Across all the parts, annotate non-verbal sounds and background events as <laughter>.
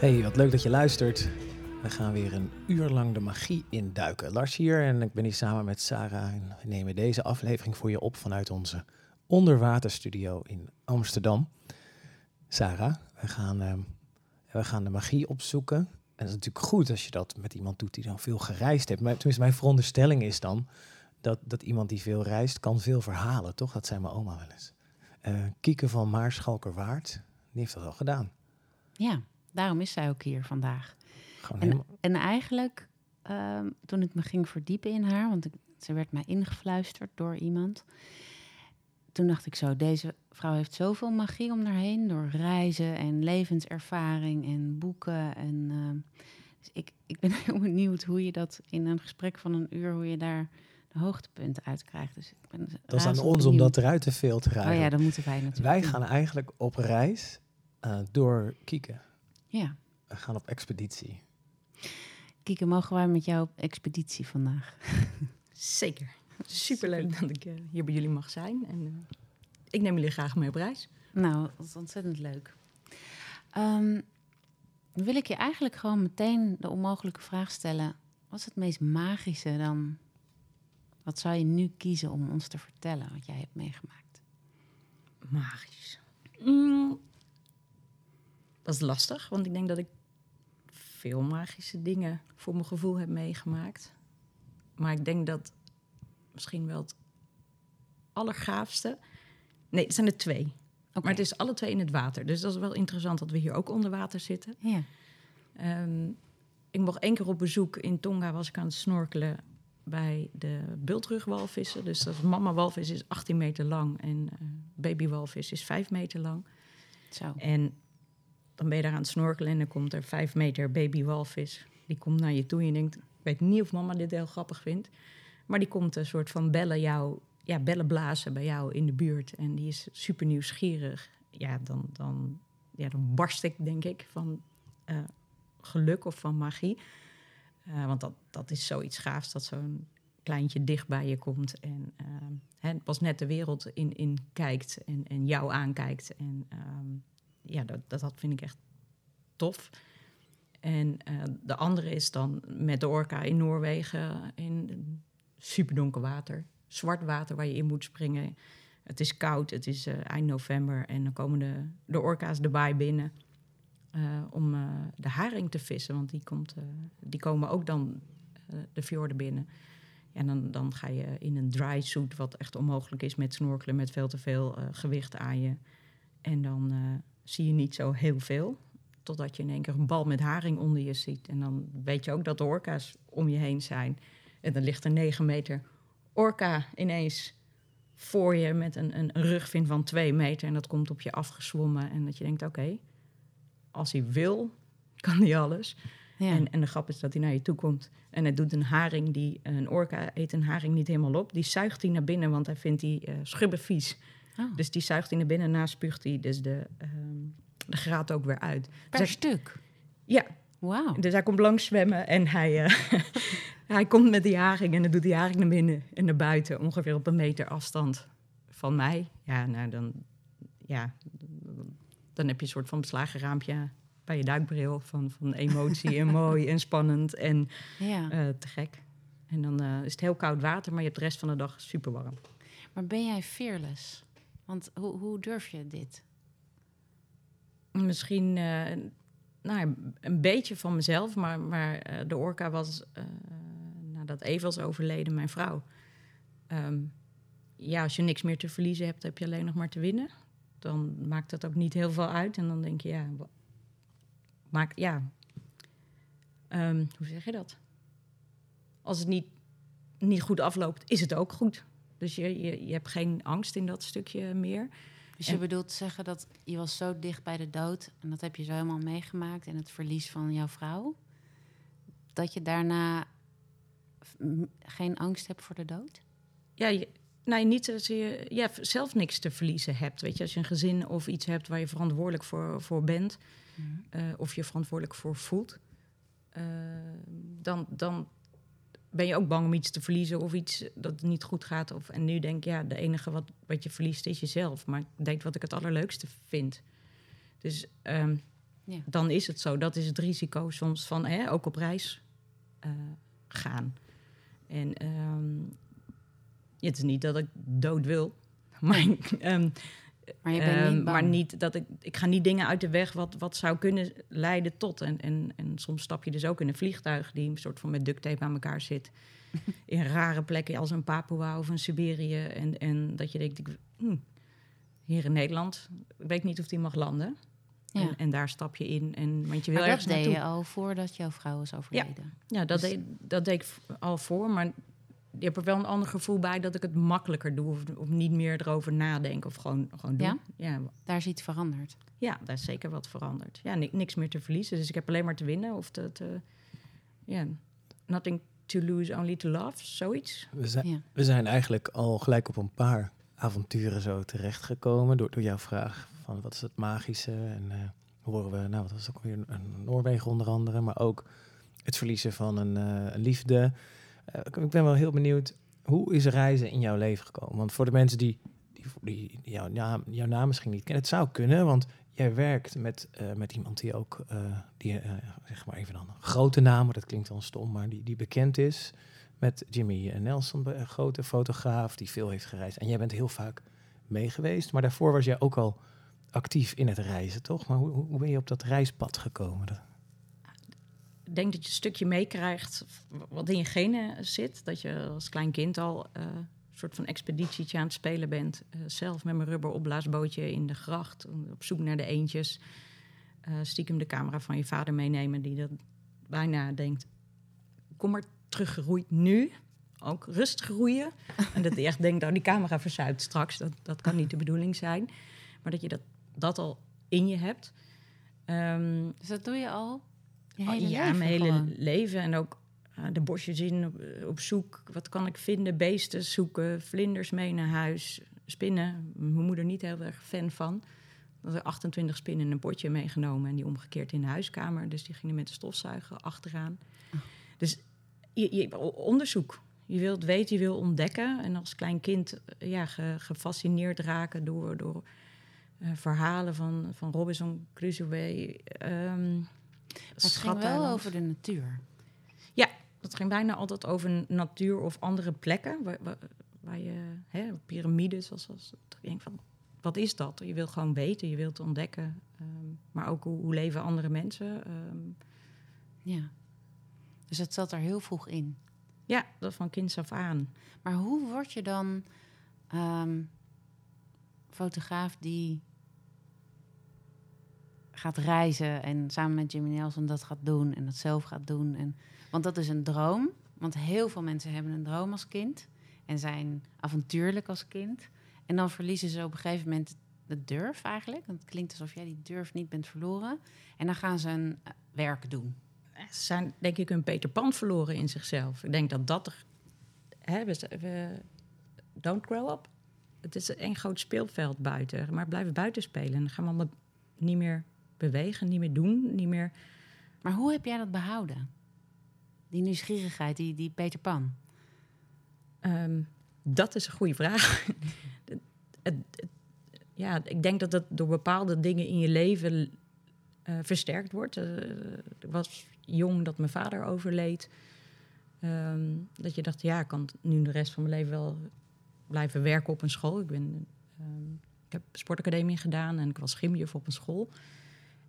Hey, wat leuk dat je luistert. We gaan weer een uur lang de magie induiken. Lars hier en ik ben hier samen met Sarah. En we nemen deze aflevering voor je op vanuit onze onderwaterstudio in Amsterdam. Sarah, we gaan, eh, we gaan de magie opzoeken. En dat is natuurlijk goed als je dat met iemand doet die dan veel gereisd heeft. Maar tenminste, mijn veronderstelling is dan dat, dat iemand die veel reist, kan veel verhalen, toch? Dat zei mijn oma wel eens. Eh Kieke van Maarschalkerwaard, die heeft dat al gedaan. Ja, daarom is zij ook hier vandaag. Gewoon En, helemaal... en eigenlijk, ehm, toen ik me ging verdiepen in haar, want ik, ze werd mij ingefluisterd door iemand. Toen dacht ik zo, deze vrouw heeft zoveel magie om haar heen door reizen en levenservaring en boeken. En, ehm, dus ik, ik ben <laughs> heel benieuwd hoe je dat in een gesprek van een uur, hoe je daar de hoogtepunten uit krijgt. Dus ik ben Dat is aan ons om dat eruit te filteren. Oh ja, dat moeten wij natuurlijk Wij gaan eigenlijk op reis eh, door Kieke. Ja. We gaan op expeditie. Kieke, mogen wij met jou op expeditie vandaag? Zeker. Superleuk dat ik eh, hier bij jullie mag zijn. En eh, ik neem jullie graag mee op reis. Nou, dat is ontzettend leuk. Ehm, dan wil ik je eigenlijk gewoon meteen de onmogelijke vraag stellen. Wat is het meest magische dan? Wat zou je nu kiezen om ons te vertellen wat jij hebt meegemaakt? Magisch. Mm, dat is lastig, want ik denk dat ik veel magische dingen voor mijn gevoel heb meegemaakt. Maar ik denk dat misschien wel het allergaafste... Nee, het zijn er twee. Maar het is alle twee in het water. Dus dat is wel interessant dat we hier ook onder water zitten. Ja. Ehm, ik mocht één keer op bezoek in Tonga, was ik aan het snorkelen bij de bultrugwalvissen. Dus dat mama walvis is 18 meter lang en eh baby walvis is 5 meter lang. Zo. En dan ben je daar aan het snorkelen en dan komt er 5 meter baby walvis. Die komt naar je toe en je denkt, ik weet niet of mama dit heel grappig vindt. Maar die komt een soort van bellen jou, ja, bellen blazen bij jou in de buurt. En die is super nieuwsgierig. Ja, dan, dan, ja, dan barst ik, denk ik, van eh, geluk of van magie. Eh, want dat, dat is zoiets gaafs, dat zo'n kleintje dicht bij je komt. En hè, pas net de wereld in, in kijkt en, en jou aankijkt. En ehm, ja, dat, dat, vind ik echt tof. En eh, de andere is dan met de orka in Noorwegen in superdonker water. Zwart water waar je in moet springen. Het is koud, het is eh, eind november en dan komen de, orka's de baai binnen eh, om de haring te vissen. Want die, komt, die komen ook dan de fjorden binnen. En dan, dan ga je in een dry suit, wat echt onmogelijk is met snorkelen, met veel te veel gewicht aan je. En dan zie je niet zo heel veel. Totdat je in één keer een bal met haring onder je ziet. En dan weet je ook dat de orka's om je heen zijn. En dan ligt er negen meter orka ineens voor je met een, een, rugvin van twee meter. En dat komt op je afgezwommen. En dat je denkt, oké, als hij wil, <laughs> kan hij alles. Ja. En, en de grap is dat hij naar je toe komt. En hij doet een haring, die, een orka eet een haring niet helemaal op. Die zuigt hij naar binnen, want hij vindt die eh, schubben vies. Oh, Dus die zuigt hij naar binnen en na spuugt hij dus de, ehm, de graat ook weer uit. per Dus hij- stuk. ja, Wauw. dus hij komt langs zwemmen en hij, eh, <laughs> hij komt met die haring en dan doet die haring naar binnen en naar buiten, ongeveer op een meter afstand van mij. Ja, nou dan, ja, dan heb je een soort van beslagen raampje bij je duikbril van, van emotie en <laughs> mooi en spannend en Ja. eh, te gek. En dan eh, is het heel koud water, maar je hebt de rest van de dag super warm. Maar ben jij fearless? Want hoe, hoe durf je dit? Misschien eh, nou, een beetje van mezelf, maar, maar eh, de orka was, eh, nadat Eva was overleden, mijn vrouw. Ehm, ja, als je niks meer te verliezen hebt, heb je alleen nog maar te winnen. Dan maakt dat ook niet heel veel uit. En dan denk je, ja, wa- maak, ja. Ehm, hoe zeg je dat? Als het niet, niet goed afloopt, is het ook goed. Dus je, je, je hebt geen angst in dat stukje meer. Dus je En- bedoelt zeggen dat je was zo dicht bij de dood... en dat heb je zo helemaal meegemaakt in het verlies van jouw vrouw... dat je daarna geen angst hebt voor de dood? ja, je, nee, niet dat je ja, zelf niks te verliezen hebt. Weet je, als je een gezin of iets hebt waar je verantwoordelijk voor, voor bent, eh, of je verantwoordelijk voor voelt, eh, dan, dan ben je ook bang om iets te verliezen of iets dat niet goed gaat. Of, en nu denk ik, ja, de enige wat, wat je verliest is jezelf. Maar ik denk wat ik het allerleukste vind. Dus ehm, Ja. dan is het zo. Dat is het risico soms van hè, ook op reis eh, gaan. En ehm, het is niet dat ik dood wil, <laughs> maar, ehm, Maar je bent ehm, niet maar niet dat ik, ik ga niet dingen uit de weg wat, wat zou kunnen leiden tot. En, en, en soms stap je dus ook in een vliegtuig die een soort van met duct tape aan elkaar zit. <laughs> in rare plekken als een Papua of een Siberië. En, en dat je denkt, ik, hm, hier in Nederland, ik weet niet of die mag landen. Ja. En, en daar stap je in. En, want je wil maar dat deed naartoe. je al voordat jouw vrouw is overleden. Ja, dat, Dus- deed, dat deed ik al voor. Maar je hebt er wel een ander gevoel bij dat ik het makkelijker doe. Of, of niet meer erover nadenken. Of gewoon, gewoon doen. Ja? Ja, Daar is iets veranderd. ja, daar is zeker wat veranderd. Ja, ni- niks meer te verliezen. Dus ik heb alleen maar te winnen. Of te... te ja, nothing to lose, only to love. Zoiets. We zijn, Ja. we zijn eigenlijk al gelijk op een paar avonturen zo terechtgekomen door, door jouw vraag van wat is het magische en eh, horen we, nou wat was het ook weer, een Noorwegen onder andere, maar ook het verliezen van een eh, een liefde. Eh, ik ben wel heel benieuwd, hoe is reizen in jouw leven gekomen? Want voor de mensen die, die, die, jouw, naam, misschien niet kennen, het zou kunnen, want jij werkt met, eh, met iemand die ook, eh, die, zeg maar even dan een grote naam, maar dat klinkt dan stom, maar die, die bekend is met Jimmy Nelson, een grote fotograaf die veel heeft gereisd. En jij bent heel vaak mee geweest, maar daarvoor was jij ook al actief in het reizen, toch? Maar hoe, hoe ben je op dat reispad gekomen? Denk dat je een stukje meekrijgt wat in je genen zit. Dat je als klein kind al eh, een soort van expeditietje aan het spelen bent. Eh, zelf met mijn rubber opblaasbootje in de gracht. Op zoek naar de eendjes. Eh, stiekem de camera van je vader meenemen. Die dat bijna denkt... Kom maar teruggeroeid nu. Ook rustig roeien. <laughs> en dat hij echt denkt, nou die camera verzuipt straks. Dat, dat kan niet de bedoeling zijn. Maar dat je dat, dat al in je hebt. Ehm, Dus dat doe je al hele ja, leven mijn hele gewoon. leven. En ook eh, de bosjes in, op, op zoek. Wat kan ik vinden? Beesten zoeken, vlinders mee naar huis, spinnen. Mijn moeder niet heel erg fan van. Dat er 28 spinnen in een potje meegenomen en die omgekeerd in de huiskamer. Dus die gingen met de stofzuiger achteraan. Dus je, je, onderzoek. Je wilt weten, je wil ontdekken. En als klein kind eh, ja, ge- gefascineerd raken door, door eh, verhalen van, van Robinson Crusoe. Maar het ging wel over de natuur. Dat ging bijna altijd over natuur of andere plekken. Waar, waar, waar je, hè, piramides, als, als, dat je denkt van, wat is dat? Je wilt gewoon weten, je wilt ontdekken. ehm, maar ook hoe, hoe leven andere mensen. ehm, Ja. Dus het zat er heel vroeg in. ja, dat van kinds af aan. Maar hoe word je dan ehm, fotograaf die gaat reizen en samen met Jimmy Nelson dat gaat doen en dat zelf gaat doen? En, want dat is een droom. Want heel veel mensen hebben een droom als kind en zijn avontuurlijk als kind. En dan verliezen ze op een gegeven moment de durf eigenlijk. Want het klinkt alsof jij die durf niet bent verloren. En dan gaan ze een eh, werk doen. Ze zijn denk ik een Peter Pan verloren in zichzelf. Ik denk dat dat er... Hè, we, don't grow up. Het is een groot speelveld buiten. Maar blijven buiten spelen. En gaan we allemaal niet meer bewegen, niet meer doen, niet meer... Maar hoe heb jij dat behouden? Die nieuwsgierigheid, die, die Peter Pan. Ehm, dat is een goede vraag. Het- <laughs> het- het- ja, ik denk dat dat door bepaalde dingen in je leven eh, versterkt wordt. Eh, ik was jong dat mijn vader overleed. Ehm, dat je dacht, ja, ik kan nu de rest van mijn leven wel blijven werken op een school. Ik, ben, ehm, ik heb sportacademie gedaan en ik was gymjuf op een school.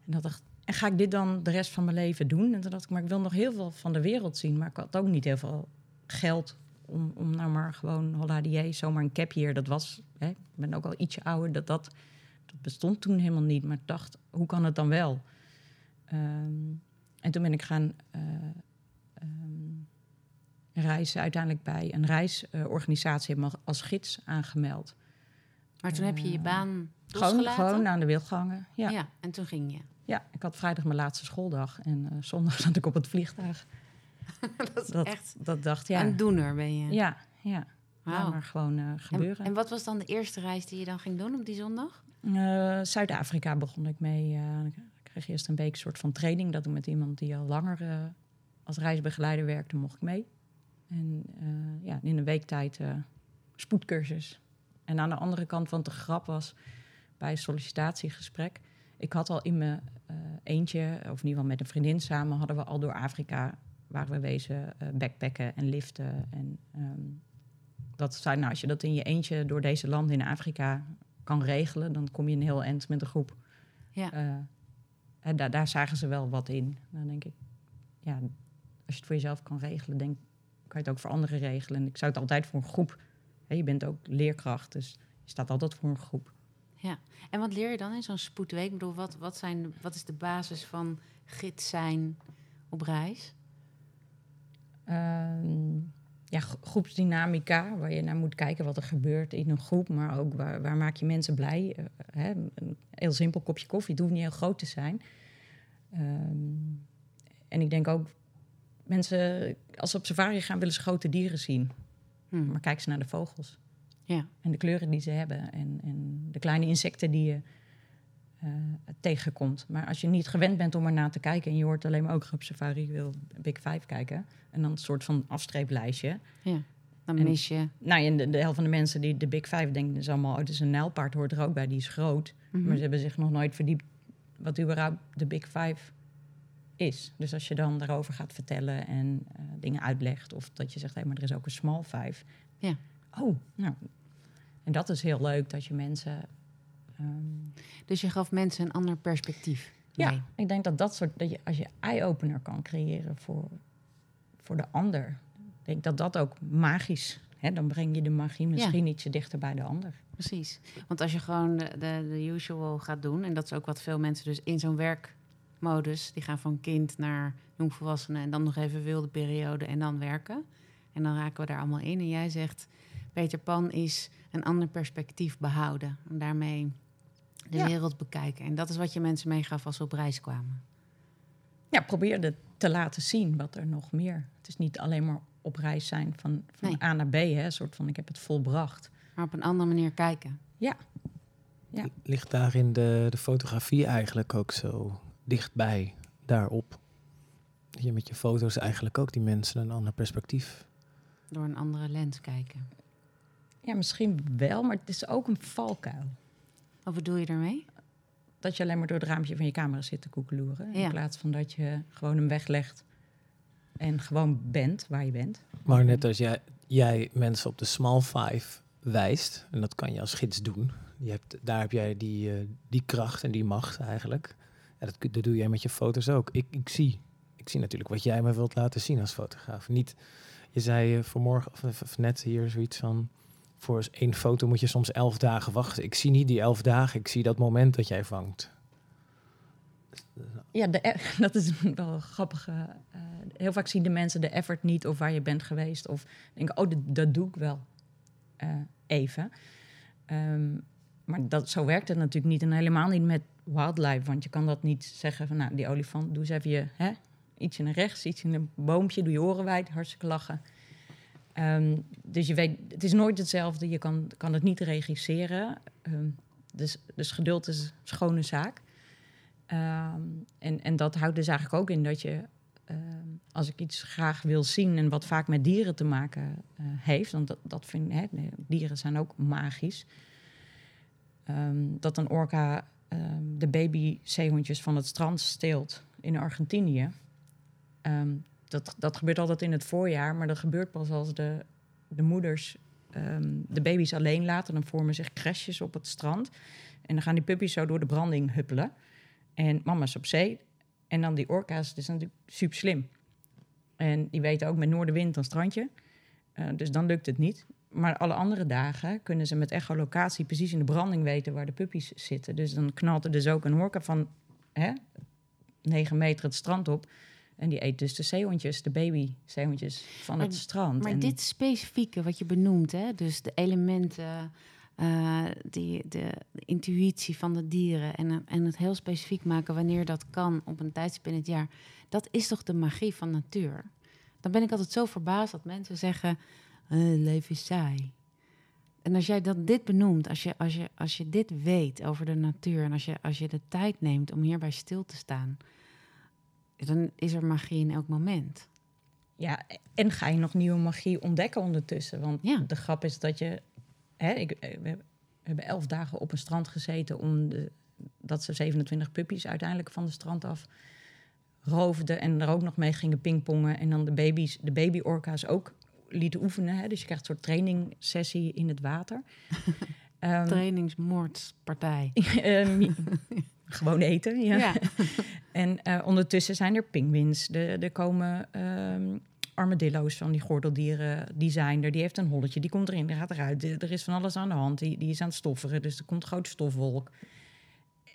En dat dacht, en ga ik dit dan de rest van mijn leven doen? En toen dacht ik, maar ik wil nog heel veel van de wereld zien. Maar ik had ook niet heel veel geld om, om nou maar gewoon holla die zomaar een cap hier. Dat was, hè, ik ben ook al ietsje ouder, dat, dat, dat bestond toen helemaal niet. Maar ik dacht, hoe kan het dan wel? Ehm, en toen ben ik gaan eh, ehm, reizen, uiteindelijk bij een reisorganisatie, als gids aangemeld. Maar toen heb je je Eh, baan Gewoon, aan de wilgangen. Ja. ja. en toen ging je. ja, ik had vrijdag mijn laatste schooldag en eh, zondag <laughs> zat ik op het vliegtuig. <laughs> dat is Dat, echt dat dacht, ja. een doener ben je. Ja, ja. Maar gewoon eh, en, gebeuren. en wat was dan de eerste reis die je dan ging doen op die zondag? Eh, Zuid-Afrika begon ik mee. ik kreeg eerst een week soort van training. Dat ik met iemand die al langer als reisbegeleider werkte, mocht ik mee. En ja, in een week tijd spoedcursus. En aan de andere kant, want de grap was bij een sollicitatiegesprek. ik had al in mijn eh, eentje, of in ieder geval met een vriendin samen, hadden we al door Afrika, waar we wezen, uh, backpacken en liften. En ehm, dat zijn, nou, als je dat in je eentje door deze landen in Afrika kan regelen, dan kom je een heel eind met een groep. Ja. Eh, en daar, daar zagen ze wel wat in. Dan denk ik, ja, als je het voor jezelf kan regelen, denk, kan je het ook voor anderen regelen. En ik zou het altijd voor een groep. Hè, je bent ook leerkracht, dus je staat altijd voor een groep. Ja. En wat leer je dan in zo'n spoedweek? Ik bedoel, wat, wat, zijn, wat is de basis van gids zijn op reis? Ehm, ja, gro- groepsdynamica, waar je naar moet kijken wat er gebeurt in een groep, maar ook waar, waar maak je mensen blij. Eh, hè, een heel simpel kopje koffie, het hoeft niet heel groot te zijn. Ehm, en ik denk ook, mensen, als ze op safari gaan, willen ze grote dieren zien. Hm. Maar kijk ze naar de vogels Ja. en de kleuren die ze hebben en, en de kleine insecten die je eh, tegenkomt. Maar als je niet gewend bent om er naar te kijken en je hoort alleen maar ook op safari wil Big Five kijken en dan een soort van afstreeplijstje. ja. Dan mis je... Nou, en de, de helft van de mensen die de Big Five denken is allemaal, oh, het is een nijlpaard, hoort er ook bij, die is groot. Mhm. Maar ze hebben zich nog nooit verdiept wat überhaupt de Big Five is. Dus als je dan daarover gaat vertellen en eh, dingen uitlegt, of dat je zegt, hé, maar er is ook een small five. Ja. Oh, nou. En dat is heel leuk dat je mensen. ehm, Dus je gaf mensen een ander perspectief. ja, ik denk dat dat soort, dat je als je eye-opener kan creëren voor, voor de ander, ik denk dat dat ook magisch. Hè, dan breng je de magie misschien ietsje dichter bij de ander. Precies. Want als je gewoon de, de, de usual gaat doen... en dat is ook wat veel mensen dus in zo'n werkmodus... die gaan van kind naar jongvolwassenen... en dan nog even wilde periode en dan werken. En dan raken we daar allemaal in. En jij zegt, Peter Pan is een ander perspectief behouden. En daarmee de Ja. wereld bekijken. En dat is wat je mensen meegaf als ze op reis kwamen. ja, probeer het te laten zien wat er nog meer. Het is niet alleen maar op reis zijn van, van Nee. A naar B, hè, een soort van ik heb het volbracht. Maar op een andere manier kijken. Ja, Ligt daarin de, de fotografie eigenlijk ook zo dichtbij daarop? Dat je met je foto's eigenlijk ook die mensen een ander perspectief. Door een andere lens kijken. Ja, misschien wel, maar het is ook een valkuil. Wat bedoel je daarmee? Dat je alleen maar door het raampje van je camera zit te koekeloeren. Ja. In plaats van dat je gewoon hem weglegt en gewoon bent waar je bent. Maar net als jij, jij mensen op de small five wijst, en dat kan je als gids doen. Je hebt, daar heb jij die, eh, die kracht en die macht eigenlijk. En dat, dat doe jij met je foto's ook. Ik, ik, zie, ik zie natuurlijk wat jij me wilt laten zien als fotograaf. Niet, je zei eh, vanmorgen of, of net hier zoiets van... Voor één foto moet je soms elf dagen wachten. Ik zie niet die elf dagen, ik zie dat moment dat jij vangt. Ja, e- <laughs> dat is wel grappig. eh, eh, heel vaak zien de mensen de effort niet of waar je bent geweest. Of denken, oh, dat, doe ik wel eh, even. Ehm, maar dat, zo werkt het natuurlijk niet. En helemaal niet met wildlife. Want je kan dat niet zeggen van, nou, die olifant, doe eens even je, hè, ietsje naar rechts, ietsje in een boompje, doe je oren wijd, hartstikke lachen. Ehm, dus je weet, het is nooit hetzelfde. Je kan, kan het niet regisseren. Ehm, dus, dus geduld is een schone zaak. Ehm, en, en dat houdt dus eigenlijk ook in dat je, als ik iets graag wil zien en wat vaak met dieren te maken eh, heeft, want dat, dat vind hè, dieren zijn ook magisch, dat een orka de babyzeehondjes van het strand steelt in Argentinië. Dat, dat gebeurt altijd in het voorjaar, maar dat gebeurt pas als de, de moeders ehm, de baby's alleen laten. Dan vormen zich crèches op het strand. En dan gaan die puppies zo door de branding huppelen. En mama is op zee. En dan die orka's, dat is natuurlijk super slim. En die weten ook met noordenwind een strandje. Eh, dus dan lukt het niet. Maar alle andere dagen kunnen ze met echolocatie precies in de branding weten waar de puppies zitten. Dus dan knalt er dus ook een orka van hè, 9 meter het strand op. En die eet dus de zeehondjes, de babyzeehondjes van Maar- het strand. Maar En- dit specifieke wat je benoemt, hè? dus de elementen, eh, die, de, de intuïtie van de dieren en, en het heel specifiek maken wanneer dat kan op een tijdstip in het jaar, dat is toch de magie van natuur? Dan ben ik altijd zo verbaasd dat mensen zeggen, eh, leven is saai. En als jij dat dit benoemt, als je, als, je, als je dit weet over de natuur en als je, als je de tijd neemt om hierbij stil te staan, dan is er magie in elk moment. Ja, en ga je nog nieuwe magie ontdekken ondertussen? Want Ja. de grap is dat je... Hè, ik, eh, we hebben elf dagen op een strand gezeten om de, dat ze 27 puppies uiteindelijk van de strand af roofden en er ook nog mee gingen pingpongen. En dan de baby's, de baby-orka's ook lieten oefenen. Hè? Dus je krijgt een soort trainingssessie in het water. <laughs> Ehm, Trainingsmoordpartij. <laughs> Ehm, <laughs> gewoon eten, ja. Ja. En eh, ondertussen zijn er pinguïns. Er, komen ehm, armadillo's van die gordeldieren. Die zijn er. Die heeft een holletje. Die komt erin. Die gaat eruit. Er is van alles aan de hand. Die, die is aan het stofferen. Dus er komt een grote stofwolk.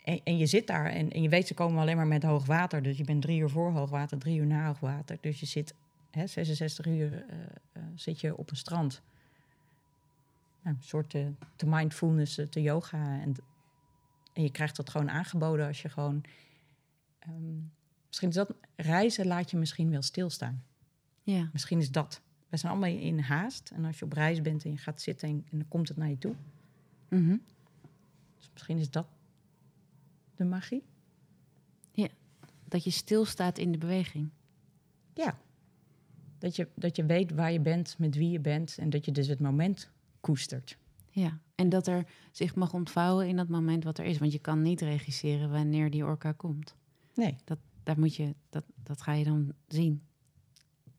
En, en je zit daar. En, en je weet, ze komen alleen maar met hoog water. Dus je bent drie uur voor hoogwater, drie uur na hoogwater. Dus je zit hè, 66 uur eh, eh, zit je op een strand. Nou, een soort eh, te mindfulness, te yoga. En, en je krijgt dat gewoon aangeboden als je gewoon... ehm, misschien is dat... Reizen laat je misschien wel stilstaan. ja. Misschien is dat. We zijn allemaal in haast. En als je op reis bent en je gaat zitten en, en dan komt het naar je toe. Mhm. Dus misschien is dat de magie. Dat je stilstaat in de beweging. Ja. Dat je, dat je weet waar je bent, met wie je bent. En dat je dus het moment koestert. Ja. En dat er zich mag ontvouwen in dat moment wat er is. Want je kan niet regisseren wanneer die orka komt. Nee. Daar moet je, dat, dat ga je dan zien.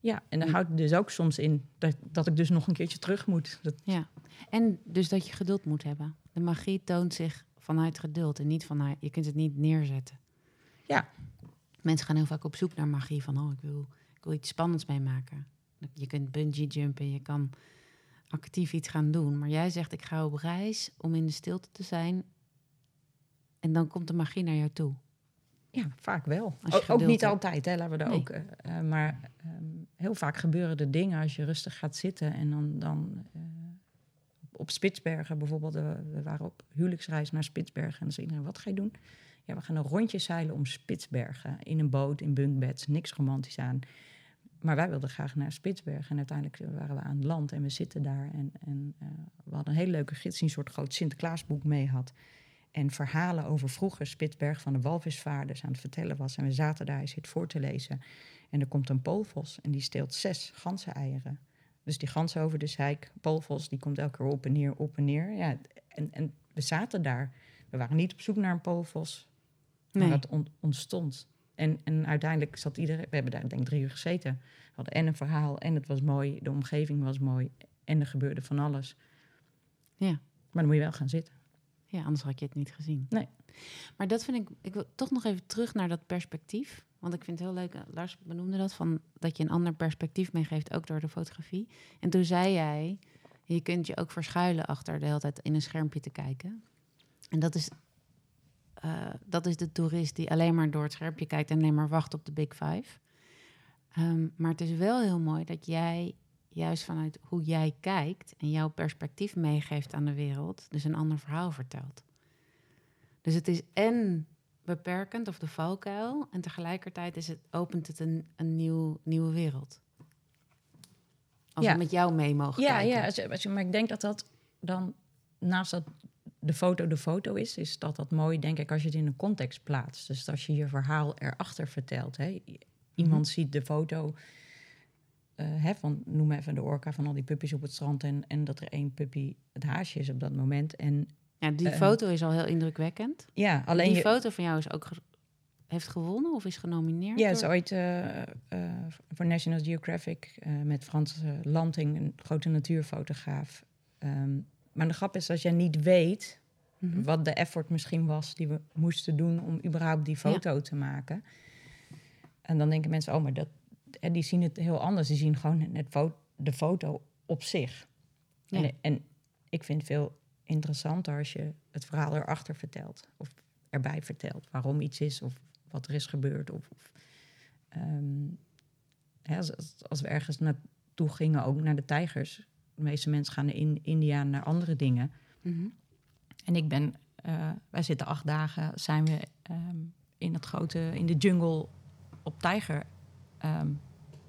Ja, en Ja. houdt dus ook soms in dat, dat ik dus nog een keertje terug moet. Dat, Ja. En dus dat je geduld moet hebben. De magie toont zich vanuit geduld en niet vanuit... Je kunt het niet neerzetten. Ja. Mensen gaan heel vaak op zoek naar magie. Van, oh, ik wil, ik wil iets spannends meemaken. Je kunt bungee jumpen, je kan actief iets gaan doen. Maar jij zegt, ik ga op reis om in de stilte te zijn. En dan komt de magie naar jou toe. Ja, vaak wel. Ook, niet hebt. altijd, hè, laten we daar Nee. ook. eh, eh, maar ehm, heel vaak gebeuren er dingen als je rustig gaat zitten. En dan, dan eh, op- Spitsbergen bijvoorbeeld. we waren op huwelijksreis naar Spitsbergen. En dan zei iedereen, wat ga je doen? Ja, we gaan een rondje zeilen om Spitsbergen. In een boot, in bunkbeds, niks romantisch aan. Maar wij wilden graag naar Spitsbergen. En uiteindelijk waren we aan het land en we zitten daar. En, en we hadden een hele leuke gids die een soort groot Sinterklaasboek mee had. En verhalen over vroeger Spitsberg van de walvisvaarders aan het vertellen was. En we zaten daar, hij zit voor te lezen. En er komt een poolvos en die steelt zes ganzeneieren. Dus die gans over de zeik, poolvos, die komt elke keer op en neer, op en neer. Ja, en, en we zaten daar. We waren niet op zoek naar een poolvos, Nee. maar dat on- ontstond. En, en uiteindelijk zat iedereen, we hebben daar denk ik drie uur gezeten. We hadden en een verhaal en het was mooi, de omgeving was mooi en er gebeurde van alles. Ja. Maar dan moet je wel gaan zitten. Ja, anders had je het niet gezien. Nee. Maar dat vind ik... Ik wil toch nog even terug naar dat perspectief. Want ik vind het heel leuk, eh, Lars benoemde dat, van dat je een ander perspectief meegeeft, ook door de fotografie. En toen zei jij, je kunt je ook verschuilen achter de hele tijd in een schermpje te kijken. En dat is, eh, dat is de toerist die alleen maar door het schermpje kijkt en alleen maar wacht op de Big Five. Ehm, maar het is wel heel mooi dat jij juist vanuit hoe jij kijkt en jouw perspectief meegeeft aan de wereld, dus een ander verhaal vertelt. Dus het is en beperkend of de valkuil, en tegelijkertijd is het, opent het een, een nieuw, nieuwe wereld. Als Ja. we met jou mee mogen Ja, kijken. ja maar ik denk dat dat dan, naast dat de foto de foto is, is dat dat mooi, denk ik, als je het in een context plaatst. Dus als je je verhaal erachter vertelt. Hè. Iemand Mhm. ziet de foto hè, van, noem even de orka van al die puppies op het strand en, en dat er één puppy het haasje is op dat moment. En Ja, die Eh, foto is al heel indrukwekkend. ja, alleen die je, foto van jou is ook ge- heeft gewonnen of is genomineerd? Ja, is door- ooit eh, eh, voor National Geographic eh, met Frans eh, Lanting, een grote natuurfotograaf. Ehm, maar de grap is, als jij niet weet Mhm. wat de effort misschien was die we moesten doen om überhaupt die foto te maken. En dan denken mensen, oh, maar dat, en die zien het heel anders. Die zien gewoon het fo- de foto op zich. Ja. En, en ik vind het veel interessanter als je het verhaal erachter vertelt. Of erbij vertelt waarom iets is of wat er is gebeurd. Of, of, ehm, hè, als, als- als we ergens naartoe gingen, ook naar de tijgers. De meeste mensen gaan in India naar andere dingen. Mhm. En ik ben, eh, wij zitten acht dagen, zijn we ehm, in het grote, in de jungle op tijger ehm,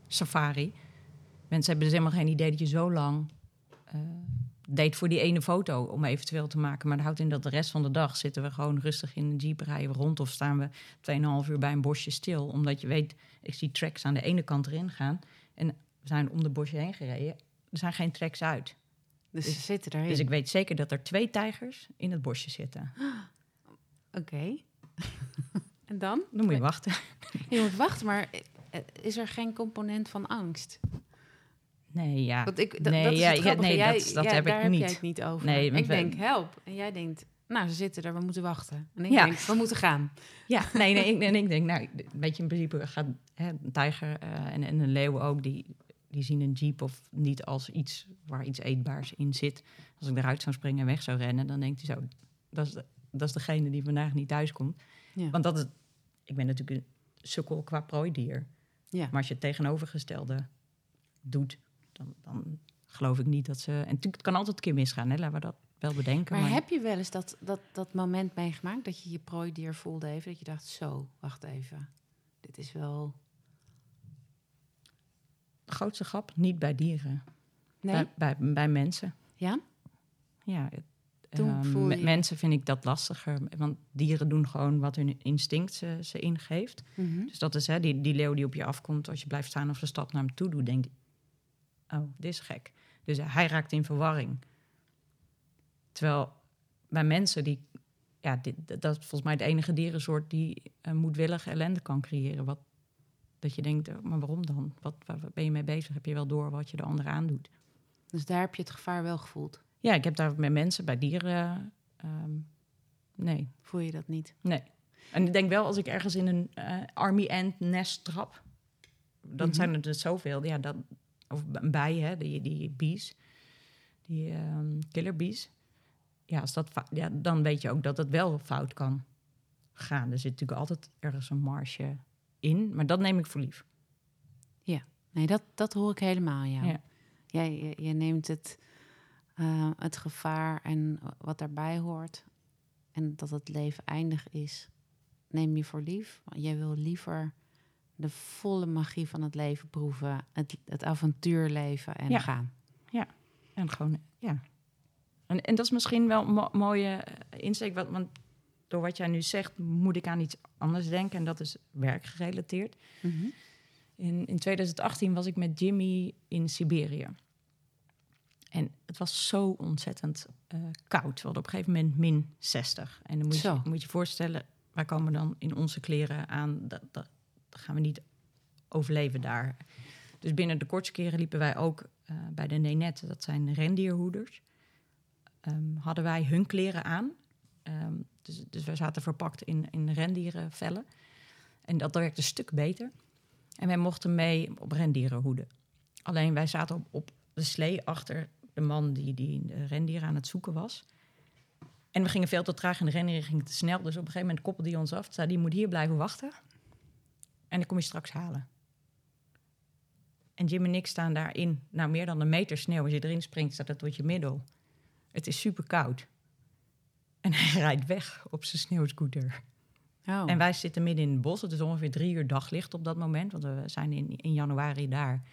safari. Mensen hebben dus helemaal geen idee dat je zo lang eh, deed voor die ene foto om eventueel te maken. Maar dat houdt in dat de rest van de dag zitten we gewoon rustig in een jeep rijden rond of staan we 2,5 uur bij een bosje stil. Omdat je weet, ik zie tracks aan de ene kant erin gaan en we zijn om de bosje heen gereden. Er zijn geen tracks uit. Dus ze zitten erin. Dus ik weet zeker dat er twee tijgers in het bosje zitten. <gasps> Oké. <laughs> En dan? Dan moet je wachten. Je moet wachten, maar is er geen component van angst? Nee, ja. Want ik, Nee, dat is ja, het ja, nee, Jij- dat- heb ik daar heb niet. jij het niet over. Nee, ik denk, help. En jij denkt, nou, ze zitten er, we moeten wachten. En ik Ja. denk, we moeten gaan. Ja, nee, nee, ik, en ik denk, nou, een beetje in principe gaat hè, een tijger eh, en, en een leeuw ook, die, die zien een jeep of niet als iets waar iets eetbaars in zit. Als ik eruit zou springen en weg zou rennen, dan denkt hij zo, dat is, de, dat is degene die vandaag niet thuis komt. Ja. Want dat is, ik ben natuurlijk een sukkel qua prooidier. Ja. Maar als je het tegenovergestelde doet, dan, dan geloof ik niet dat ze... En natuurlijk, het kan altijd een keer misgaan, hè, laten we dat wel bedenken. Maar heb je wel eens dat, dat, dat moment meegemaakt dat je je prooidier voelde even? Dat je dacht, zo, wacht even. Dit is wel... De grootste grap, niet bij dieren, Nee? bij, bij, bij mensen. Ja? Ja, het- Toen ehm, met mensen vind ik dat lastiger. Want dieren doen gewoon wat hun instinct ze, ze ingeeft. Mhm. Dus dat is hè, die, die leeuw die op je afkomt. Als je blijft staan of ze stap naar hem toe doet, denk je... Oh, dit is gek. Dus hij raakt in verwarring. Terwijl bij mensen die... Ja, dit, dat is volgens mij de enige dierensoort die uh, moedwillig ellende kan creëren. Wat, dat je denkt, oh, maar waarom dan? Wat, waar ben je mee bezig? Heb je wel door wat je de ander aandoet? Dus daar heb je het gevaar wel gevoeld. Ja, ik heb daar met mensen, bij dieren... ehm, nee, Voel je dat niet? Nee. En ik denk wel, als ik ergens in een eh, army ant nest trap, dan Mhm. zijn er dus zoveel. Ja, dat, of een bij, hè, die, die bees, die ehm, killer bees. Ja, als dat, ja, dan weet je ook dat het wel fout kan gaan. Er zit natuurlijk altijd ergens een marge in, maar dat neem ik voor lief. Nee, dat, dat hoor ik helemaal jou. Ja. Jij, je, je neemt het, eh, het gevaar en wat daarbij hoort... en dat het leven eindig is, neem je voor lief. Want Jij wil liever de volle magie van het leven proeven... het, het avontuur leven en Ja. gaan. En gewoon, ja. En, en dat is misschien wel een mo- mooie eh, insteek, want, want door wat jij nu zegt, moet ik aan iets anders denken. En dat is werkgerelateerd. Mhm. In, in 2018 was ik met Jimmy in Siberië. En het was zo ontzettend eh, koud. We hadden op een gegeven moment min 60. En dan moet je moet je voorstellen, wij komen dan in onze kleren aan. Dat, dat, dat gaan we niet overleven daar. Dus binnen de kortste keren liepen wij ook eh, bij de Nenet. Dat zijn rendierhoeders. Ehm, hadden wij hun kleren aan. Ehm, dus, dus wij zaten verpakt in, in rendierenvellen. En dat werkte een stuk beter. En wij mochten mee op rendierenhoeden. Alleen wij zaten op, op de slee achter de man die, die de rendieren aan het zoeken was. En we gingen veel te traag en de rendieren gingen te snel. Dus op een gegeven moment koppelde hij ons af. Zei, die moet hier blijven wachten. En dan kom je straks halen. En Jim en ik staan daarin. Nou, meer dan een meter sneeuw. Als je erin springt, staat dat tot je middel. Het is super koud. En hij <laughs> rijdt weg op zijn sneeuwscooter. Oh. En wij zitten midden in het bos. Het is ongeveer drie uur daglicht op dat moment. Want we zijn in, in januari daar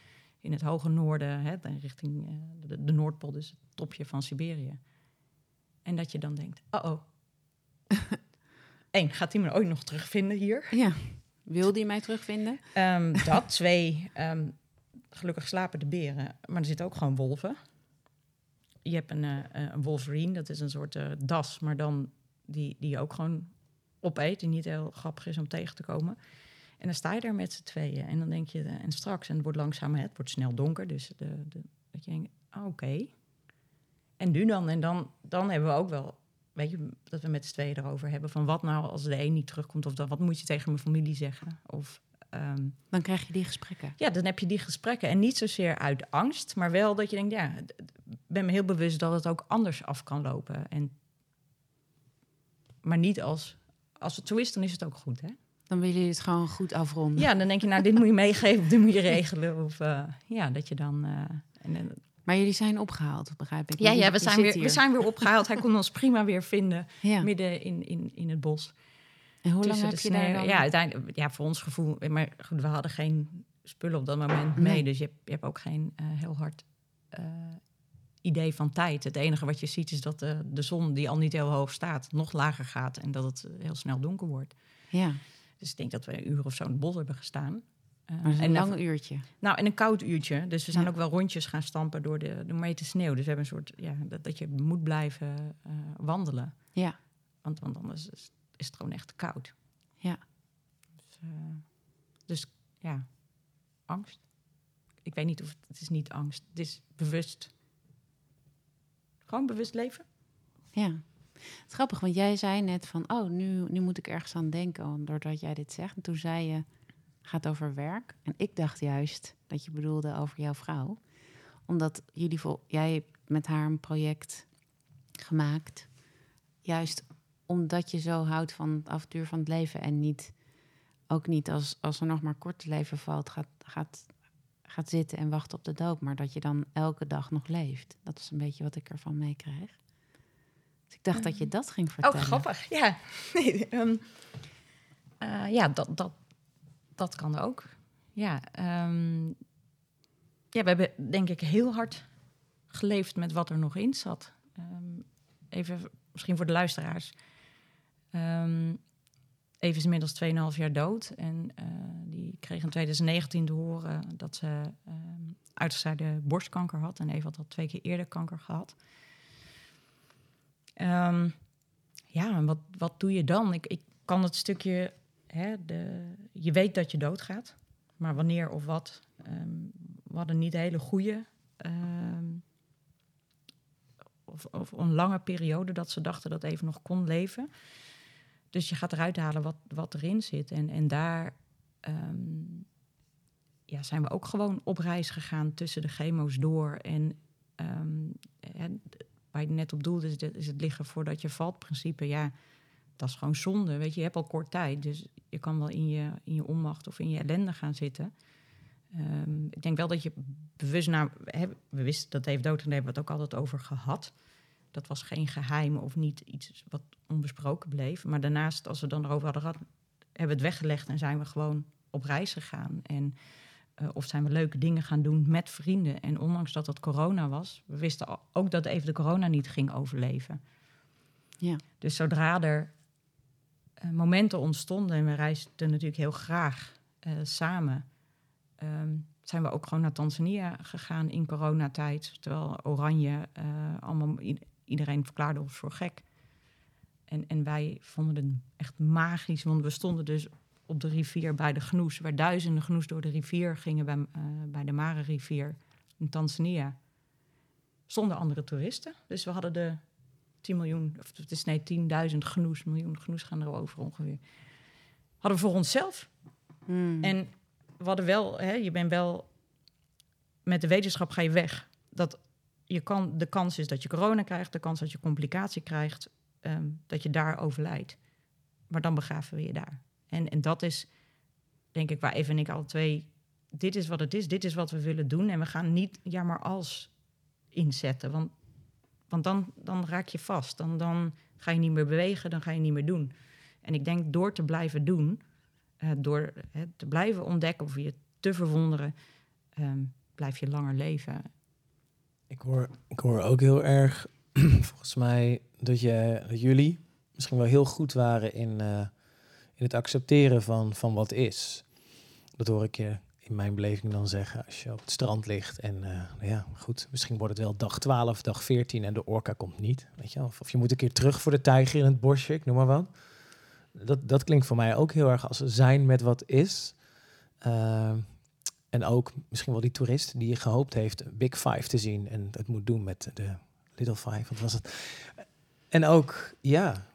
in het hoge noorden, hè, richting eh, de, de Noordpool, dus het topje van Siberië. En dat je dan denkt, oh oh. <laughs> Eén, gaat hij me ooit nog terugvinden hier? Ja. Wilde je mij terugvinden? Ehm, <laughs> dat, twee, ehm, gelukkig slapen de beren, maar er zitten ook gewoon wolven. Je hebt een, eh, een wolverine, dat is een soort eh, das, maar dan die, die je ook gewoon opeet, die niet heel grappig is om tegen te komen. En dan sta je daar met z'n tweeën en dan denk je, eh, en straks, en het wordt langzaam, hè, het wordt snel donker, dus de, de, dat je denkt, ah, oké. En nu dan? En dan, dan hebben we ook wel, weet je, dat we met z'n tweeën erover hebben van wat nou als de een niet terugkomt of dan, wat moet je tegen mijn familie zeggen? Of ehm, Dan krijg je die gesprekken. ja, dan heb je die gesprekken. En niet zozeer uit angst, maar wel dat je denkt, ja, ben me heel bewust dat het ook anders af kan lopen. En, maar niet als, als het zo is, dan is het ook goed, hè? Dan willen jullie het gewoon goed afronden. Ja, dan denk je, nou, dit moet je meegeven of dit moet je regelen. Of uh, ja, dat je dan... Uh, en, en, maar jullie zijn opgehaald, begrijp ik. Ja, ja we, zijn weer, we zijn weer opgehaald. Hij kon ons prima weer vinden, ja. midden in, in, in het bos. En hoe lang Tussen heb de je daar sneeuw. dan... Ja, uiteindelijk, ja, voor ons gevoel... Maar goed, we hadden geen spullen op dat moment mee. Nee. Dus je hebt, je hebt ook geen uh, heel hard idee van tijd. Het enige wat je ziet is dat de, de zon, die al niet heel hoog staat, nog lager gaat. En dat het heel snel donker wordt. Ja. Dus ik denk dat we een uur of zo in het bos hebben gestaan. Uh, maar een lang uurtje. Nou, en een koud uurtje. Dus we zijn ja. ook wel rondjes gaan stampen door de, de meter sneeuw. Dus we hebben een soort, ja, dat, dat je moet blijven uh, wandelen. Ja. Want, want anders is, is het gewoon echt koud. Ja. Dus, eh, dus ja, angst. Ik weet niet of het, het is niet angst. Het is bewust. Gewoon bewust leven. Ja. Het is grappig, want jij zei net van, oh, nu, nu moet ik ergens aan denken, doordat jij dit zegt. En toen zei je, gaat over werk. En ik dacht juist dat je bedoelde over jouw vrouw. Omdat jullie vol, jij hebt met haar een project gemaakt. Juist omdat je zo houdt van het avontuur van het leven. En niet, ook niet als, als er nog maar kort te leven valt, gaat, gaat, gaat zitten en wachten op de dood. Maar dat je dan elke dag nog leeft. Dat is een beetje wat ik ervan meekrijg. Dus ik dacht dat je dat ging vertellen. Oh, grappig. Ja, <laughs> nee, ehm, eh, ja dat, dat, dat kan ook. Ja, ehm, ja, we hebben denk ik heel hard geleefd met wat er nog in zat. Ehm, even misschien voor de luisteraars. Um, Even is inmiddels 2,5 jaar dood. En uh, die kreeg in 2019 te horen dat ze um, borstkanker had. En Eva had al twee keer eerder kanker gehad. Um, ja, en wat, wat doe je dan? Ik, ik kan het stukje... Hè, de, je weet dat je doodgaat. Maar wanneer of wat... Um, we hadden niet hele goede... of, of een lange periode dat ze dachten dat even nog kon leven... Dus je gaat eruit halen wat, wat erin zit. En, en daar ja, zijn we ook gewoon op reis gegaan tussen de chemo's door. En, en waar je net op doelde, is, is het liggen voordat je valt principe. Ja, dat is gewoon zonde. Weet je, je hebt al kort tijd. Dus je kan wel in je, in je onmacht of in je ellende gaan zitten. Um, ik denk wel dat je bewust naar... Hè, we wisten dat Dave dood en hebben we het ook altijd over gehad dat was geen geheim of niet iets wat onbesproken bleef. Maar daarnaast, als we dan erover hadden gehad, hebben we het weggelegd en zijn we gewoon op reis gegaan. En, uh, of zijn we leuke dingen gaan doen met vrienden. En ondanks dat het corona was, we wisten ook dat even de corona niet ging overleven. Ja. Dus zodra er uh, momenten ontstonden, en we reisden natuurlijk heel graag uh, samen, um, zijn we ook gewoon naar Tanzania gegaan in coronatijd. Terwijl Oranje allemaal iedereen verklaarde ons voor gek. En, en wij vonden het echt magisch, want we stonden dus op de rivier bij de Gnoes, waar duizenden Gnoes door de rivier gingen bij, uh, bij de Mare-rivier in Tanzania. Zonder andere toeristen. Dus we hadden de 10 miljoen, of het is nee, 10.000 Gnoes, miljoen Gnoes gaan er over ongeveer. Hadden we voor onszelf. Hmm. En we hadden wel, hè, je bent wel, met de wetenschap ga je weg. Dat je kan, de kans is dat je corona krijgt, de kans dat je complicatie krijgt, um, dat je daar overlijdt. Maar dan begraven we je daar. En, en dat is, denk ik, waar Eva en ik alle twee... Dit is wat het is, dit is wat we willen doen. En we gaan niet ja maar als inzetten. Want, want dan, dan raak je vast. Dan, dan ga je niet meer bewegen, dan ga je niet meer doen. En ik denk door te blijven doen, uh, door uh, te blijven ontdekken of je te verwonderen, um, blijf je langer leven. Ik hoor, ik hoor ook heel erg, <clears throat> volgens mij, dat, je, jullie misschien wel heel goed waren in, uh, in het accepteren van, van wat is. Dat hoor ik je in mijn beleving dan zeggen als je op het strand ligt. En uh, ja, goed, misschien wordt het wel dag 12, dag 14 en de orka komt niet. Weet je? Of, of je moet een keer terug voor de tijger in het bosje, ik noem maar wat. Dat, dat klinkt voor mij ook heel erg als zijn met wat is. Uh, en ook misschien wel die toerist die gehoopt heeft Big Five te zien en het moet doen met de Little Five. Wat was het? En ook, ja,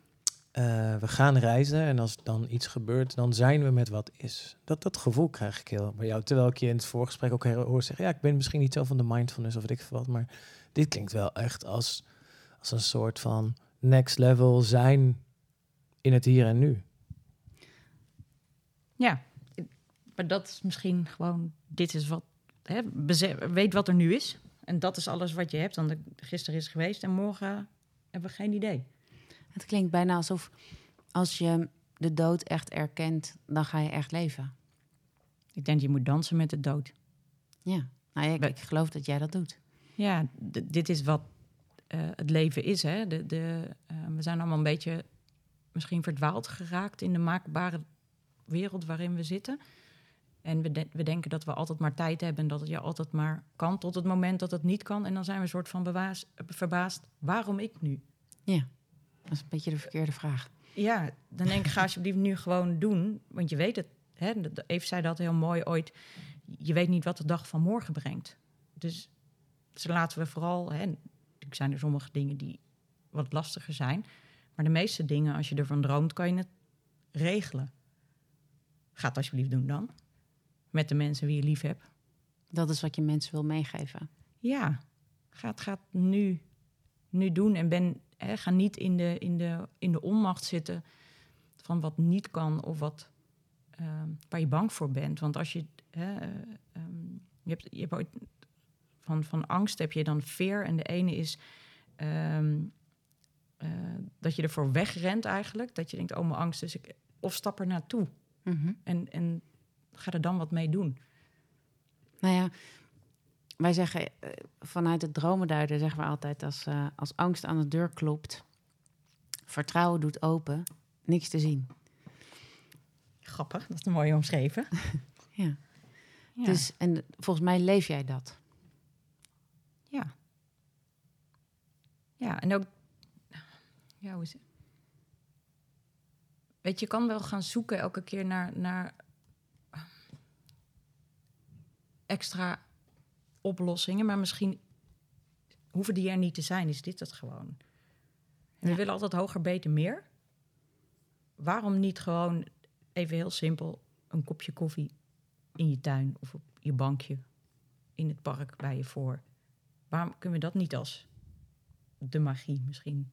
uh, we gaan reizen en als dan iets gebeurt, dan zijn we met wat is. Dat, dat gevoel krijg ik heel bij jou. Terwijl ik je in het voorgesprek ook hoor zeggen, ja, ik ben misschien niet zo van de mindfulness of ik wat, maar dit klinkt wel echt als, als een soort van next level zijn in het hier en nu. Ja, maar dat is misschien gewoon, dit is wat, hè, weet wat er nu is. En dat is alles wat je hebt. Dan gisteren is geweest en morgen hebben we geen idee. Het klinkt bijna alsof als je de dood echt erkent, dan ga je echt leven. Ik denk, je moet dansen met de dood. Ja, nou, ik, ik geloof dat jij dat doet. Ja, dit is wat uh, het leven is. Hè? De, de, uh, we zijn allemaal een beetje misschien verdwaald geraakt in de maakbare wereld waarin we zitten. En we, de we, denken dat we altijd maar tijd hebben en dat het je altijd maar kan tot het moment dat het niet kan. En dan zijn we een soort van verbaasd, waarom ik nu? Ja, dat is een beetje de verkeerde vraag. ja, dan denk ik, ga alsjeblieft nu gewoon doen. Want je weet het, hè, dat- Eve zei dat heel mooi ooit. Je weet niet wat de dag van morgen brengt. Dus, dus laten we vooral... Hè, natuurlijk zijn er sommige dingen die wat lastiger zijn. Maar de meeste dingen, als je ervan droomt, kan je het regelen. Ga het alsjeblieft doen dan. Met de mensen wie je lief hebt. Dat is wat je mensen wil meegeven. Ja, ga het, ga het nu, nu doen. En ben, ga niet in de, in, de, in de onmacht zitten van wat niet kan of wat, ehm, waar je bang voor bent. Want als je, hè, eh, ehm, je hebt, je hebt ooit van, van angst heb je dan veer. En de ene is ehm, eh, dat je ervoor wegrent eigenlijk. Dat je denkt, oh mijn angst, dus ik, of stap er naartoe. Mhm. En, en ga er dan wat mee doen. Nou ja, wij zeggen eh, vanuit het dromenduiden zeggen we altijd als, eh, als angst aan de deur klopt, vertrouwen doet open, niks te zien. Grappig, dat is een mooie omschreven. <laughs> Ja. Ja. Dus, en volgens mij leef jij dat. Ja. Ja, en ook... Ja, hoe is het? Weet je, je kan wel gaan zoeken elke keer naar, naar extra oplossingen, maar misschien hoeven die er niet te zijn. Is dit het gewoon? En we willen altijd hoger, beter, meer. Waarom niet gewoon even heel simpel een kopje koffie in je tuin of op je bankje in het park bij je voor? Waarom kunnen we dat niet als de magie misschien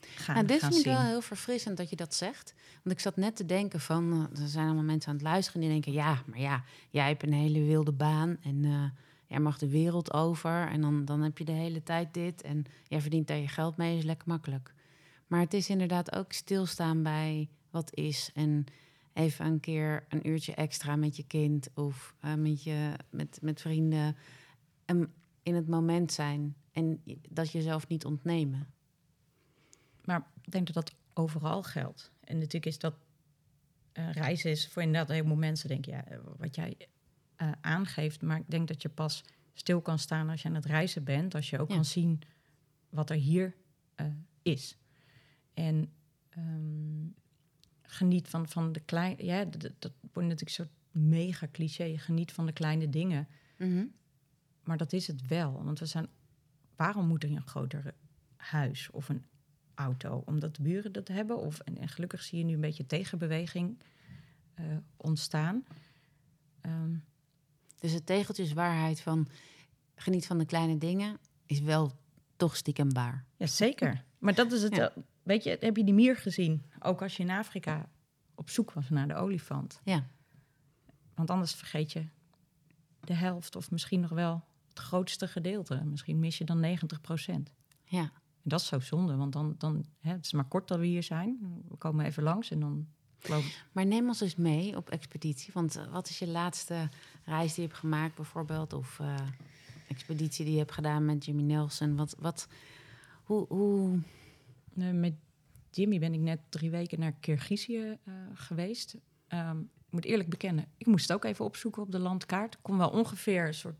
gaan, Nou, dit gaan vind ik wel heel verfrissend dat je dat zegt. Want ik zat net te denken van, eh, er zijn allemaal mensen aan het luisteren die denken, ja, maar ja, jij hebt een hele wilde baan en eh, jij mag de wereld over en dan, dan heb je de hele tijd dit en jij verdient daar je geld mee, is lekker makkelijk. Maar het is inderdaad ook stilstaan bij wat is en even een keer een uurtje extra met je kind of eh, met, je, met, met vrienden en in het moment zijn en dat jezelf niet ontnemen. Maar ik denk dat dat overal geldt. En natuurlijk is dat eh, reizen is voor inderdaad een heleboel mensen denk ja, eh, wat jij eh, aangeeft. Maar ik denk dat je pas stil kan staan als je aan het reizen bent. Als je ook Ja. kan zien wat er hier eh, is. En ehm, geniet van, van de kleine... Ja, dat, dat wordt natuurlijk soort mega cliché. Geniet van de kleine dingen. Mhm. Maar dat is het wel. Want we zijn. Waarom moet er een groter huis of een auto? Omdat de buren dat hebben? Of, en, en gelukkig zie je nu een beetje tegenbeweging eh, ontstaan. Ehm, Dus het tegeltjeswaarheid van geniet van de kleine dingen is wel toch stiekem waar. ja, zeker. Maar dat is het. Ja. Weet je, heb je die mier gezien? Ook als je in Afrika op zoek was naar de olifant. Ja. Want anders vergeet je de helft of misschien nog wel het grootste gedeelte. Misschien mis je dan 90 procent. Ja. En dat is zo zonde, want dan, dan hè, het is maar kort dat we hier zijn. We komen even langs en dan Maar neem ons eens mee op expeditie. Want eh, wat is je laatste reis die je hebt gemaakt bijvoorbeeld? Of eh, expeditie die je hebt gedaan met Jimmy Nelson? Wat, wat, hoe, hoe... Met Jimmy ben ik net drie weken naar Kirgizië eh, geweest. Ehm, ik moet eerlijk bekennen, ik moest het ook even opzoeken op de landkaart. Ik kon wel ongeveer een soort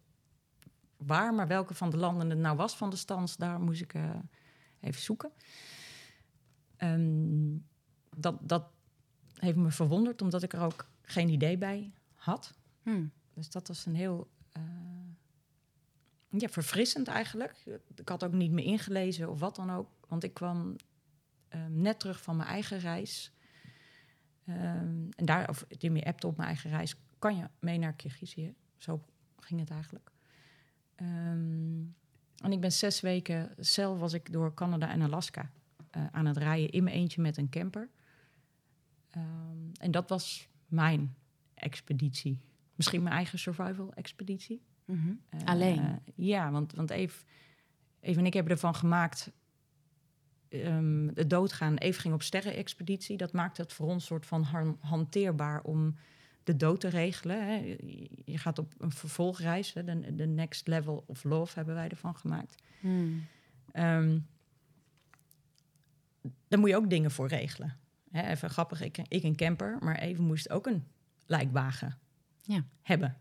waar, maar welke van de landen het nou was van de stans, daar moest ik even zoeken. Ehm, dat, dat heeft me verwonderd, omdat ik er ook geen idee bij had. Hm, Dus dat was een heel eh, ja, verfrissend eigenlijk. Ik had ook niet meer ingelezen of wat dan ook. Want ik kwam ehm, net terug van mijn eigen reis. Ehm, en daar, of Jimmy appte op mijn eigen reis, kan je mee naar Kirgizië? Zo ging het eigenlijk. Ehm, en ik ben zes weken, zelf was ik door Canada en Alaska eh, aan het rijden in mijn eentje met een camper. Ehm, en dat was mijn expeditie. Misschien mijn eigen survival-expeditie. mhm. Eh, Alleen? ja, want, want Eve, Eve en ik hebben ervan gemaakt... ehm, het doodgaan. Eve ging op sterrenexpeditie. Dat maakte het voor ons soort van han- hanteerbaar om de dood te regelen. Hè. Je- gaat op een vervolgreis. Hè. De, de next level of love hebben wij ervan gemaakt. Ehm daar moet je ook dingen voor regelen. Hè, even grappig, ik, ik een camper, maar even moest ook een lijkwagen Ja. hebben.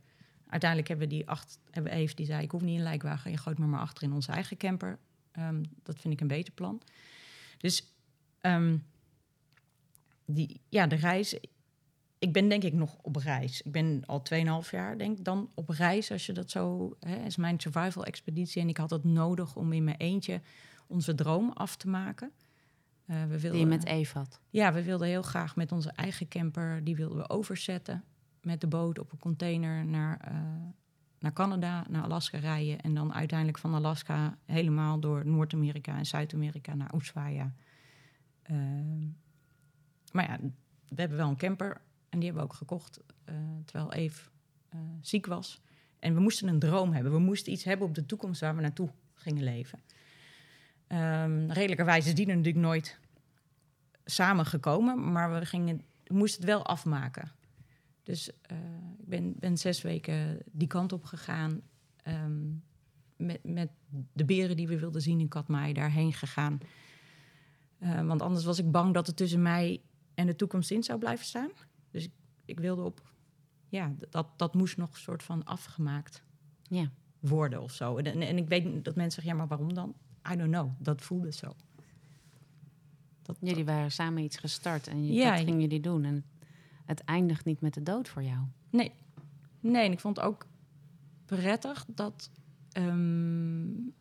Uiteindelijk hebben we die acht, hebben Eve die zei: Ik hoef niet een lijkwagen, je gooit me maar achter in onze eigen camper. Ehm, dat vind ik een beter plan. Dus ehm, die, ja, de reis. Ik ben denk ik nog op reis. Ik ben al 2,5 jaar denk ik dan op reis, als je dat zo... Hè, is mijn survival expeditie. En ik had het nodig om in mijn eentje onze droom af te maken. Uh, we wilden, die je met Eve had? Ja, we wilden heel graag met onze eigen camper... die wilden we overzetten met de boot op een container naar, uh, naar Canada, naar Alaska rijden. En dan uiteindelijk van Alaska helemaal door Noord-Amerika en Zuid-Amerika naar Ushuaia. Uh, maar ja, we hebben wel een camper en die hebben we ook gekocht uh, terwijl Eve ziek was. En we moesten een droom hebben. We moesten iets hebben op de toekomst waar we naartoe gingen leven. Um, redelijkerwijs is die er natuurlijk nooit samengekomen, maar we, gingen, we moesten het wel afmaken. Dus uh, ik ben, ben, zes weken die kant op gegaan. Um, met, met, de beren die we wilden zien in Katmai daarheen gegaan. Uh, want anders was ik bang dat het tussen mij en de toekomst in zou blijven staan. Dus ik, ik wilde op, ja, dat, dat moest nog een soort van afgemaakt ja. worden of zo. En, en, ik weet dat mensen zeggen, ja, maar waarom dan? I don't know, dat voelde zo. Dat, jullie waren samen iets gestart en je, ja, dat gingen jullie doen. En het eindigt niet met de dood voor jou. Nee, nee en ik vond ook prettig dat... Um,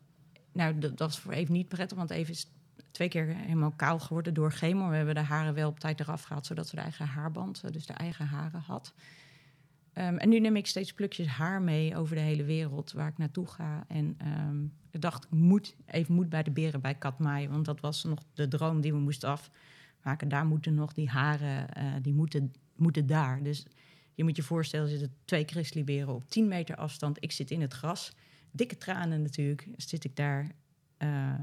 nou, dat, dat was voor even niet prettig, want even is twee keer helemaal kaal geworden door chemo. We hebben de haren wel op tijd eraf gehaald, zodat ze de eigen haarband, dus de eigen haren had. Um, en nu neem ik steeds plukjes haar mee over de hele wereld waar ik naartoe ga. En um, ik dacht, ik moet even moet bij de beren bij Katmai, want dat was nog de droom die we moesten afmaken. Daar moeten nog die haren, uh, die moeten, moeten daar. Dus je moet je voorstellen, er zitten twee grizzlyberen op 10 meter afstand. Ik zit in het gras, dikke tranen natuurlijk, zit ik daar uh,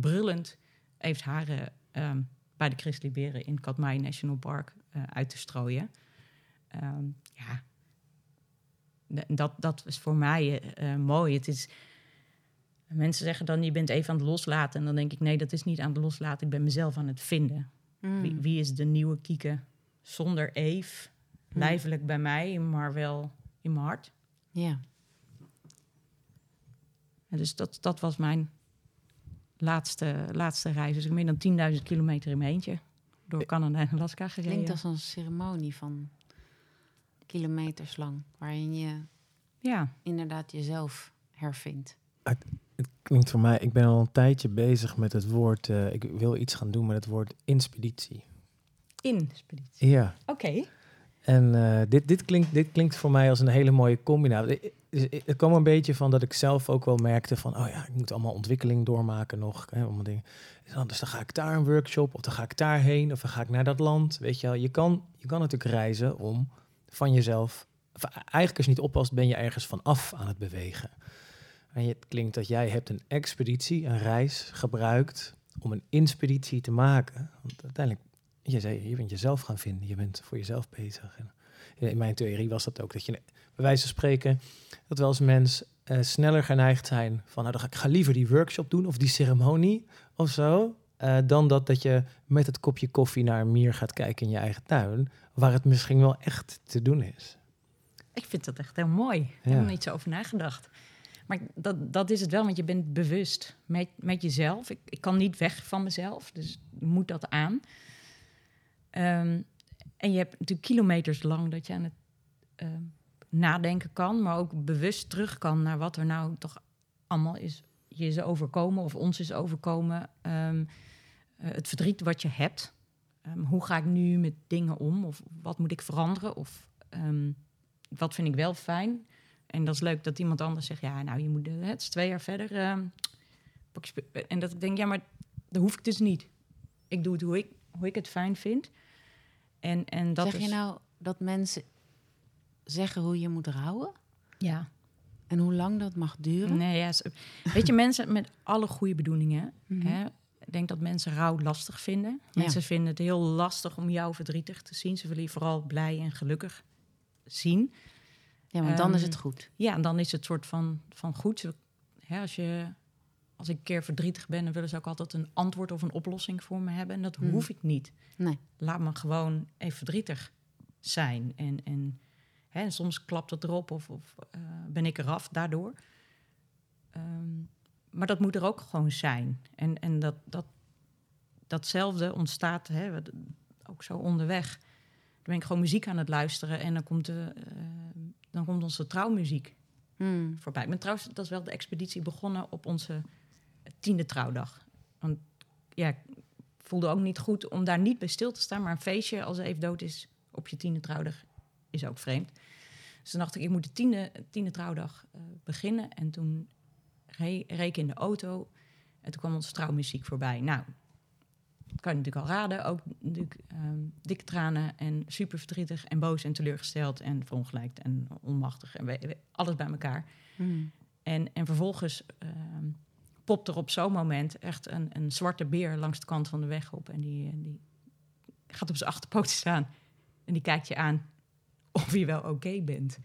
brullend heeft haren um, bij de grizzlyberen in Katmai National Park uit te strooien. Ja, dat, dat is voor mij uh, mooi. Het is, mensen zeggen dan, je bent even aan het loslaten. En dan denk ik, nee, dat is niet aan het loslaten. Ik ben mezelf aan het vinden. Mm. Wie, wie, is de nieuwe Kieke zonder Eve? Mm. Lijfelijk bij mij, maar wel in mijn hart. Ja. En dus dat, dat was mijn laatste, laatste reis. Dus ik meer dan 10.000 kilometer in mijn eentje door Canada en Alaska gereden. Klinkt als een ceremonie van kilometers lang, waarin je ja. inderdaad jezelf hervindt. Het, het, klinkt voor mij, ik ben al een tijdje bezig met het woord, uh, ik wil iets gaan doen met het woord inspeditie. Inspeditie? Ja. Oké. En uh, dit, dit, klinkt, dit klinkt voor mij als een hele mooie combinatie. Het kwam een beetje van dat ik zelf ook wel merkte van, oh ja, ik moet allemaal ontwikkeling doormaken nog. Hè, allemaal dingen. Dus dan ga ik daar een workshop, of dan ga ik daarheen, of dan ga ik naar dat land. Weet je wel, je kan, je kan natuurlijk reizen om van jezelf, eigenlijk als je niet oppast, ben je ergens van af aan het bewegen. En het klinkt dat jij hebt een expeditie, een reis gebruikt om een inspeditie te maken. Want uiteindelijk je zei, je bent jezelf gaan vinden, je bent voor jezelf bezig. En in mijn theorie was dat ook, dat je bij wijze van spreken, dat we als mens uh, sneller geneigd zijn van, nou dan ga ik ga liever die workshop doen of die ceremonie of zo, uh, dan dat, dat je met het kopje koffie naar een mier gaat kijken in je eigen tuin, waar het misschien wel echt te doen is. Ik vind dat echt heel mooi. Ik heb er niet zo over nagedacht. Maar dat, dat is het wel, want je bent bewust met, met jezelf. Ik, ik kan niet weg van mezelf, dus moet dat aan. Um, en je hebt natuurlijk kilometers lang dat je aan het uh, nadenken kan, maar ook bewust terug kan naar wat er nou toch allemaal is, je is overkomen of ons is overkomen. Um, uh, het verdriet wat je hebt. Um, hoe ga ik nu met dingen om? Of wat moet ik veranderen? Of wat vind ik wel fijn? En dat is leuk dat iemand anders zegt, ja, nou, je moet, het is twee jaar verder. en dat ik denk, ja, maar dat hoef ik dus niet. Ik doe het hoe ik, hoe ik het fijn vind. En, en dat zeg je nou dat mensen zeggen hoe je moet rouwen? Ja. En hoe lang dat mag duren? Nee, ja, weet je, mensen met alle goede bedoelingen. Mm -hmm. hè, ik denk dat mensen rouw lastig vinden. Mensen ja. vinden het heel lastig om jou verdrietig te zien. Ze willen je vooral blij en gelukkig zien. Ja, want dan is het goed. Ja, en dan is het soort van, van goed. Hè, als, je, als ik een keer verdrietig ben, dan willen ze ook altijd een antwoord of een oplossing voor me hebben. En dat mm. hoef ik niet. Nee. Laat me gewoon even verdrietig zijn. En, en, hè, en soms klapt het erop of, of uh, ben ik eraf daardoor. Um, maar dat moet er ook gewoon zijn. En, en dat, dat, datzelfde ontstaat, hè, ook zo onderweg. Dan ben ik gewoon muziek aan het luisteren en dan komt, de, eh, dan komt onze trouwmuziek Hmm. voorbij. Ik ben trouwens, dat is wel de expeditie begonnen op onze tiende trouwdag. Want ja, ik voelde ook niet goed om daar niet bij stil te staan. Maar een feestje als Eve dood is op je tiende trouwdag is ook vreemd. Dus toen dacht ik, ik moet de tiende, tiende trouwdag eh, beginnen. En toen re- reed ik in de auto en toen kwam onze trouwmuziek voorbij. Nou, dat kan je natuurlijk al raden. Ook natuurlijk ehm, dikke tranen en super verdrietig en boos en teleurgesteld en verongelijkt en onmachtig en we- we- alles bij elkaar. Hmm. En, en vervolgens ehm, popt er op zo'n moment echt een, een zwarte beer langs de kant van de weg op. En die, die gaat op zijn achterpoten staan. En die kijkt je aan of je wel oké bent.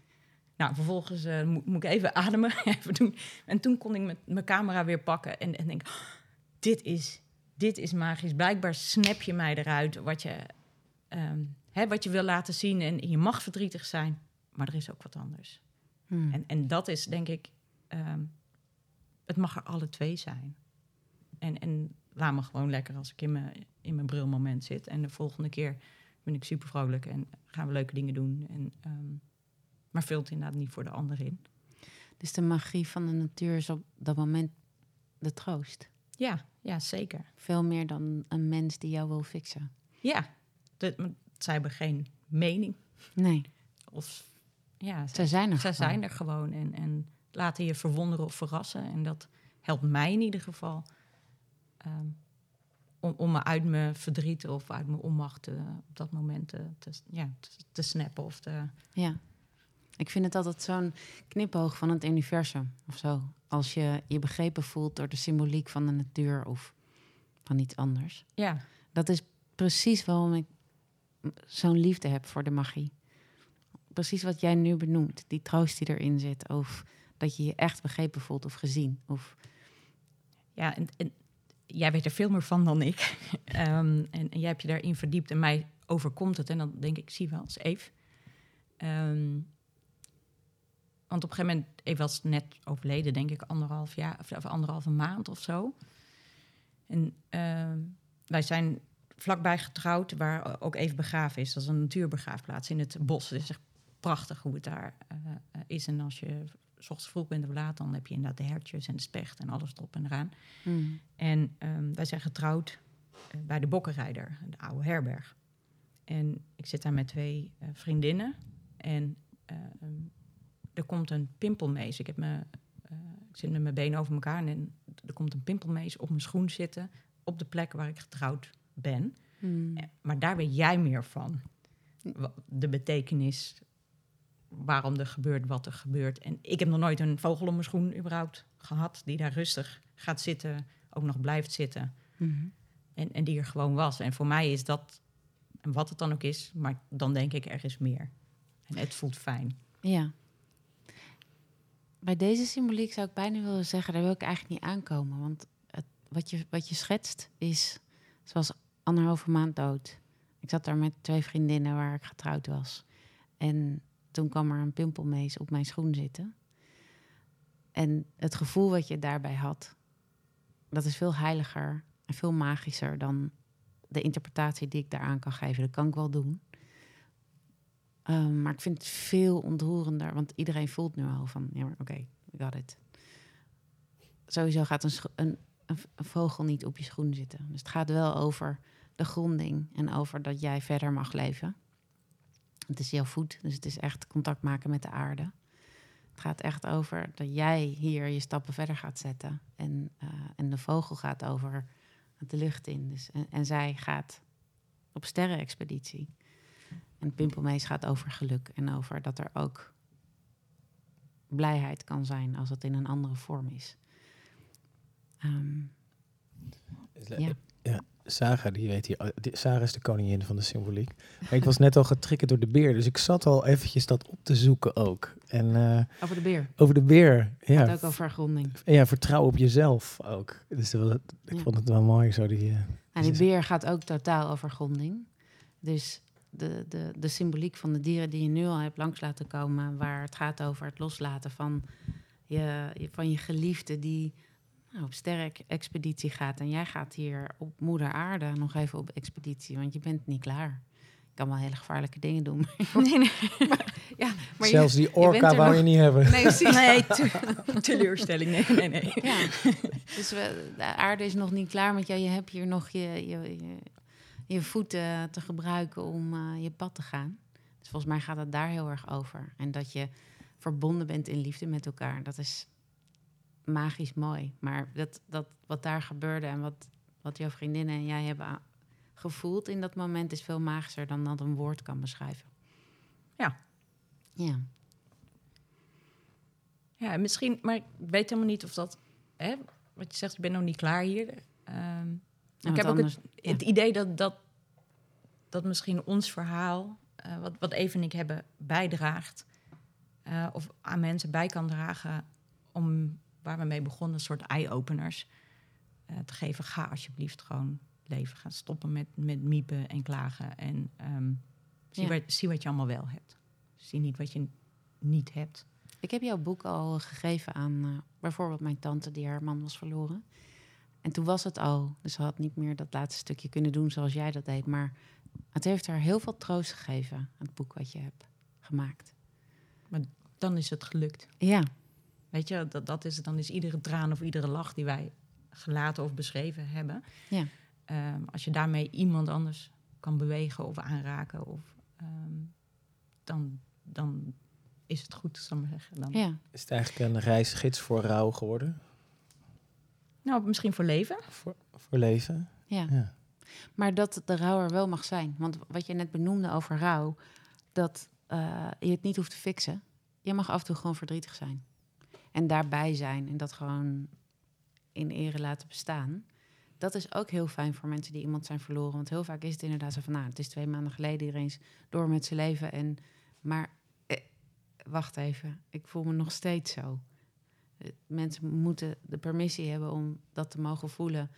Nou, vervolgens eh, moet, moet ik even <laughs> ademen. even doen. En toen kon ik met mijn camera weer pakken en, en denk... "Oh, dit is, dit is magisch. Blijkbaar snap je mij eruit wat je, ehm, hè, wat je wil laten zien. En je mag verdrietig zijn, maar er is ook wat anders. Hmm. En, en dat is denk ik, ehm, het mag er alle twee zijn. En, en laat me gewoon lekker als ik in mijn, in mijn brilmoment zit. En de volgende keer ben ik super vrolijk en gaan we leuke dingen doen. En, ehm, maar vult inderdaad niet voor de ander in. Dus de magie van de natuur is op dat moment de troost. Ja, ja, zeker. Veel meer dan een mens die jou wil fixen. Ja, de, maar zij hebben geen mening. Nee, Of, ja, ze zijn er. zij gewoon. zijn er gewoon en, en laten je verwonderen of verrassen. En dat helpt mij in ieder geval ehm, om, om me uit mijn verdriet of uit mijn onmacht eh, op dat moment te, te, ja, te, te snappen. Of te, Ja. Ik vind het altijd zo'n knipoog van het universum of zo. Als je je begrepen voelt door de symboliek van de natuur of van iets anders. ja, Dat is precies waarom ik zo'n liefde heb voor de magie. Precies wat jij nu benoemt. Die troost die erin zit. Of dat je je echt begrepen voelt of gezien. Of, ja en, en jij weet er veel meer van dan ik. <laughs> Ehm, en, en jij hebt je daarin verdiept en mij overkomt het. En dan denk ik, zie wel eens Eve. Ehm, want op een gegeven moment, Eve was net overleden, denk ik, anderhalf jaar of, of anderhalve maand of zo. En ehm, wij zijn vlakbij getrouwd, waar ook even begraven is. Dat is een natuurbegraafplaats in het bos. Het is echt prachtig hoe het daar eh, eh, is. En als je s ochtends vroeg bent of laat, dan heb je inderdaad de hertjes en de specht en alles erop en eraan. Hmm. En ehm, wij zijn getrouwd eh, bij de Bokkenrijder, de oude herberg. En ik zit daar met twee eh, vriendinnen. En ehm, er komt een pimpelmees. Ik, heb me, eh, ik zit met mijn benen over elkaar en er komt een pimpelmees op mijn schoen zitten... op de plek waar ik getrouwd ben. Hmm. Maar daar weet jij meer van. De betekenis, waarom er gebeurt wat er gebeurt. En ik heb nog nooit een vogel om mijn schoen überhaupt gehad... die daar rustig gaat zitten, ook nog blijft zitten... Mhm. En, en die er gewoon was. En voor mij is dat, en wat het dan ook is, maar dan denk ik er is meer. En het voelt fijn. Ja. Bij deze symboliek zou ik bijna willen zeggen, daar wil ik eigenlijk niet aankomen. Want het, wat, je, wat je schetst is, zoals anderhalve maand dood. Ik zat daar met twee vriendinnen waar ik getrouwd was. En toen kwam er een pimpelmees op mijn schoen zitten. En het gevoel wat je daarbij had, dat is veel heiliger en veel magischer dan de interpretatie die ik daaraan kan geven. Dat kan ik wel doen. Um, maar ik vind het veel ontroerender, want iedereen voelt nu al van, ja, maar oké, okay, we got it. Sowieso gaat een, een, een, vogel niet op je schoen zitten. Dus het gaat wel over de gronding en over dat jij verder mag leven. Het is jouw voet, dus het is echt contact maken met de aarde. Het gaat echt over dat jij hier je stappen verder gaat zetten. En, uh, en de vogel gaat over de lucht in. Dus, en, en zij gaat op sterrenexpeditie. En Pimpelmees gaat over geluk en over dat er ook blijheid kan zijn als het in een andere vorm is. Um, ja. ja. Sarah, die weet hier. Sarah is de koningin van de symboliek. Maar ik was net al getriggerd door de beer, dus ik zat al eventjes dat op te zoeken ook. En, uh, over de beer. Over de beer, ja. Gaat ook over gronding. Ja, vertrouw op jezelf ook. Dus ik ja. vond het wel mooi zo die. Uh, en die beer gaat ook totaal over gronding. Dus de, de, de symboliek van de dieren die je nu al hebt langs laten komen, waar het gaat over het loslaten van je, van je geliefde die nou, op sterk-expeditie gaat en jij gaat hier op moeder aarde nog even op expeditie, want je bent niet klaar. Je kan wel hele gevaarlijke dingen doen. maar- <laughs> Nee, nee. <laughs> ja, maar je- Zelfs die je orka wou nog- je niet hebben. Nee, precies. <laughs> nee te- teleurstelling. Nee, nee, nee. Ja, dus we, de aarde is nog niet klaar met jou. Je hebt hier nog je, je, je, je voeten te gebruiken om eh, je pad te gaan. Dus volgens mij gaat het daar heel erg over. En dat je verbonden bent in liefde met elkaar. Dat is magisch mooi. Maar dat, dat, wat daar gebeurde en wat, wat jouw vriendinnen en jij hebben gevoeld in dat moment... is veel magischer dan dat een woord kan beschrijven. Ja. Ja. Ja, misschien, maar ik weet helemaal niet of dat, hè, wat je zegt, ik ben nog niet klaar hier. Ehm, ik heb ook het, ja. het idee dat, dat, dat misschien ons verhaal, eh, wat, wat Eve en ik hebben, bijdraagt. eh, of aan mensen bij kan dragen om, waar we mee begonnen, een soort eye-openers eh, te geven. Ga alsjeblieft gewoon leven. Ga stoppen met, met miepen en klagen. En ehm, zie, Ja. wat, zie wat je allemaal wel hebt. Zie niet wat je niet hebt. Ik heb jouw boek al gegeven aan eh, bijvoorbeeld mijn tante die haar man was verloren. En toen was het al, dus ze had niet meer dat laatste stukje kunnen doen zoals jij dat deed. Maar het heeft haar heel veel troost gegeven het boek wat je hebt gemaakt. Dan is het gelukt. Ja, Weet je, dat, dat is, dan is iedere traan of iedere lach die wij gelaten of beschreven hebben. Ja. Ehm, als je daarmee iemand anders kan bewegen of aanraken, of, ehm, dan, dan is het goed, zal ik maar zeggen. Dan, ja. Is het eigenlijk een reisgids voor rouw geworden? Nou, misschien voor leven. Voor, voor leven? ja. Ja. Maar dat de rouw er wel mag zijn. Want wat je net benoemde over rouw, dat eh, je het niet hoeft te fixen. Je mag af en toe gewoon verdrietig zijn. En daarbij zijn en dat gewoon in ere laten bestaan. Dat is ook heel fijn voor mensen die iemand zijn verloren. Want heel vaak is het inderdaad zo van, nou, het is twee maanden geleden, iedereen door met zijn leven. En, maar, eh, wacht even, ik voel me nog steeds zo. Eh, Mensen moeten de permissie hebben om dat te mogen voelen.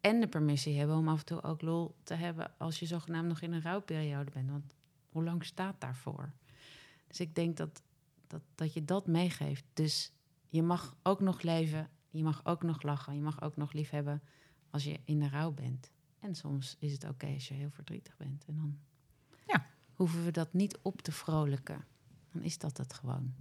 En de permissie hebben om af en toe ook lol te hebben als je zogenaamd nog in een rouwperiode bent. Want hoe lang staat daarvoor? Dus ik denk dat, dat, dat je dat meegeeft. Dus je mag ook nog leven, je mag ook nog lachen, je mag ook nog lief hebben als je in de rouw bent. En soms is het oké als je heel verdrietig bent. En dan Ja. hoeven we dat niet op te vrolijken. Dan is dat het gewoon.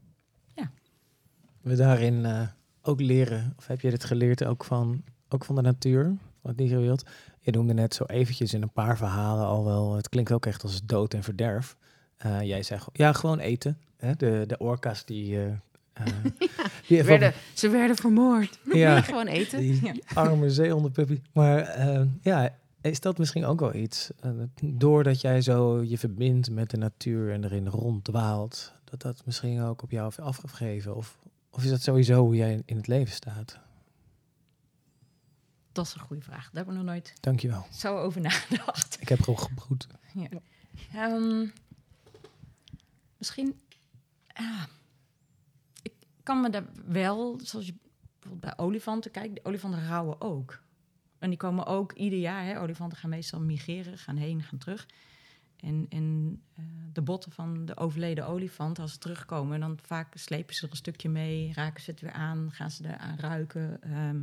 We daarin eh, ook leren, of heb je dit geleerd ook van, ook van de natuur, van het dierenwereld? Je noemde net zo eventjes in een paar verhalen al wel, het klinkt ook echt als dood en verderf. Eh, jij zegt, ja, gewoon eten. Hè? De, de orka's die... eh, eh, <laughs> die Werden, ze werden vermoord. <laughs> Ja. <laughs> Gewoon eten. Die arme zeehondenpuppy. Maar ja, is dat misschien ook wel iets? doordat jij zo je verbindt met de natuur en erin ronddwaalt, dat dat misschien ook op jou heeft afgegeven? Of, of is dat sowieso hoe jij in het leven staat? Dat is een goede vraag. Daar hebben we nog nooit Dankjewel. zo over nagedacht. Ik heb gewoon gebroed. Ehm, misschien. ja, ik kan me daar wel, zoals je bijvoorbeeld bij olifanten kijkt, de olifanten rouwen ook. En die komen ook ieder jaar, hè, olifanten gaan meestal migreren, gaan heen, gaan terug. En, en eh, de botten van de overleden olifant, als ze terugkomen, dan vaak slepen ze er een stukje mee, raken ze het weer aan, gaan ze eraan ruiken. ehm.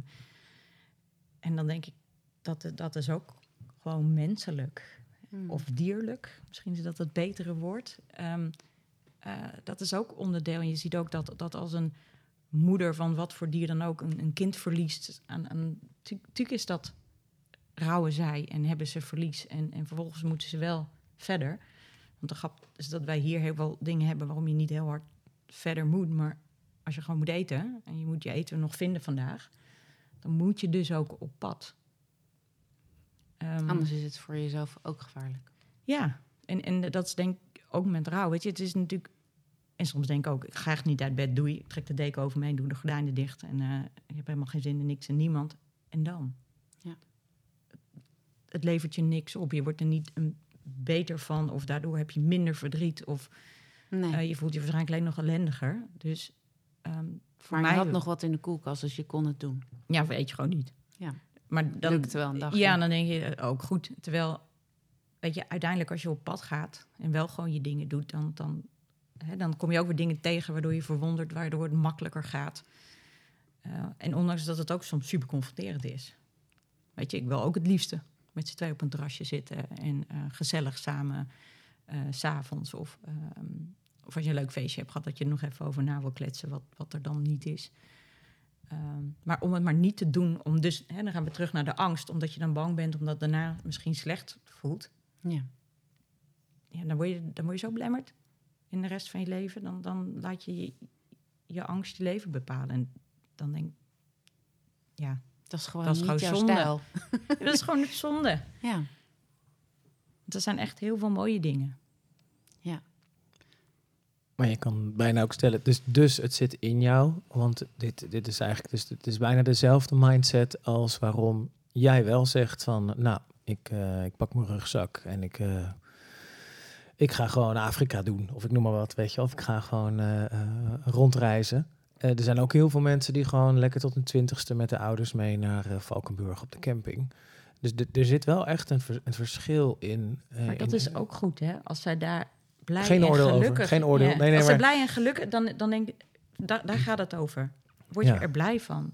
en dan denk ik, dat, dat is ook gewoon menselijk Hmm. of dierlijk. Misschien is dat het betere woord. Ehm, eh, dat is ook onderdeel. En je ziet ook dat, dat als een moeder van wat voor dier dan ook een, een kind verliest. Aan, natuurlijk is dat rouwen zij en hebben ze verlies. En, en vervolgens moeten ze wel verder. Want de grap is dat wij hier heel veel dingen hebben waarom je niet heel hard verder moet. Maar als je gewoon moet eten en je moet je eten nog vinden vandaag, dan moet je dus ook op pad. Ehm, Anders is het voor jezelf ook gevaarlijk. ja, en, en dat is denk ik ook met rouw. Weet je, het is natuurlijk. En soms denk ik ook, ik ga echt niet uit bed, doei. Ik trek de deken over me heen, doe de gordijnen dicht. En eh, ik heb helemaal geen zin in niks en niemand. En dan? Ja. Het levert je niks op. Je wordt er niet een beter van. Of daardoor heb je minder verdriet. Of Nee. eh, je voelt je waarschijnlijk alleen nog ellendiger. Dus ehm, voor maar je had nog wat in de koelkast, dus je kon het doen. Ja, weet je gewoon niet. Ja. Maar dan, Lukte wel een dagje. Ja, dan denk je eh, ook goed. Terwijl, weet je, uiteindelijk als je op pad gaat en wel gewoon je dingen doet, dan, dan, hè, dan kom je ook weer dingen tegen waardoor je verwondert, waardoor het makkelijker gaat. Eh, en ondanks dat het ook soms super confronterend is. Weet je, ik wil ook het liefste met z'n twee op een terrasje zitten en eh, gezellig samen eh, s s'avonds. Of, ehm, of als je een leuk feestje hebt gehad, dat je er nog even over na wil kletsen wat, wat er dan niet is. Ehm, maar om het maar niet te doen, om dus, hè, dan gaan we terug naar de angst, omdat je dan bang bent, omdat daarna misschien slecht voelt. Ja. Ja, dan, word je, dan word je zo belemmerd in de rest van je leven. Dan, dan laat je, je je angst je leven bepalen. En dan denk ik, ja, Dat is gewoon Dat is niet gewoon jouw zonde. stijl. <laughs> dat is gewoon zonde. Ja. Er zijn echt heel veel mooie dingen. Maar je kan bijna ook stellen, dus, dus het zit in jou. Want dit, dit is eigenlijk, dus het is bijna dezelfde mindset als waarom jij wel zegt van, nou, ik, eh, ik pak mijn rugzak en ik, eh, ik ga gewoon Afrika doen. Of ik noem maar wat, weet je. Of ik ga gewoon eh, eh, rondreizen. Eh, er zijn ook heel veel mensen die gewoon lekker tot hun twintigste met de ouders mee naar Valkenburg op de camping. Dus de- er zit wel echt een, een verschil in. Maar dat in- is ook goed, hè? Als zij daar blij Geen en oordeel over. gelukkig... Geen oordeel. Nee, nee, als maar- ze blij en gelukkig, dan, dan denk ik... Daar, daar gaat het over. Word je Ja. er blij van?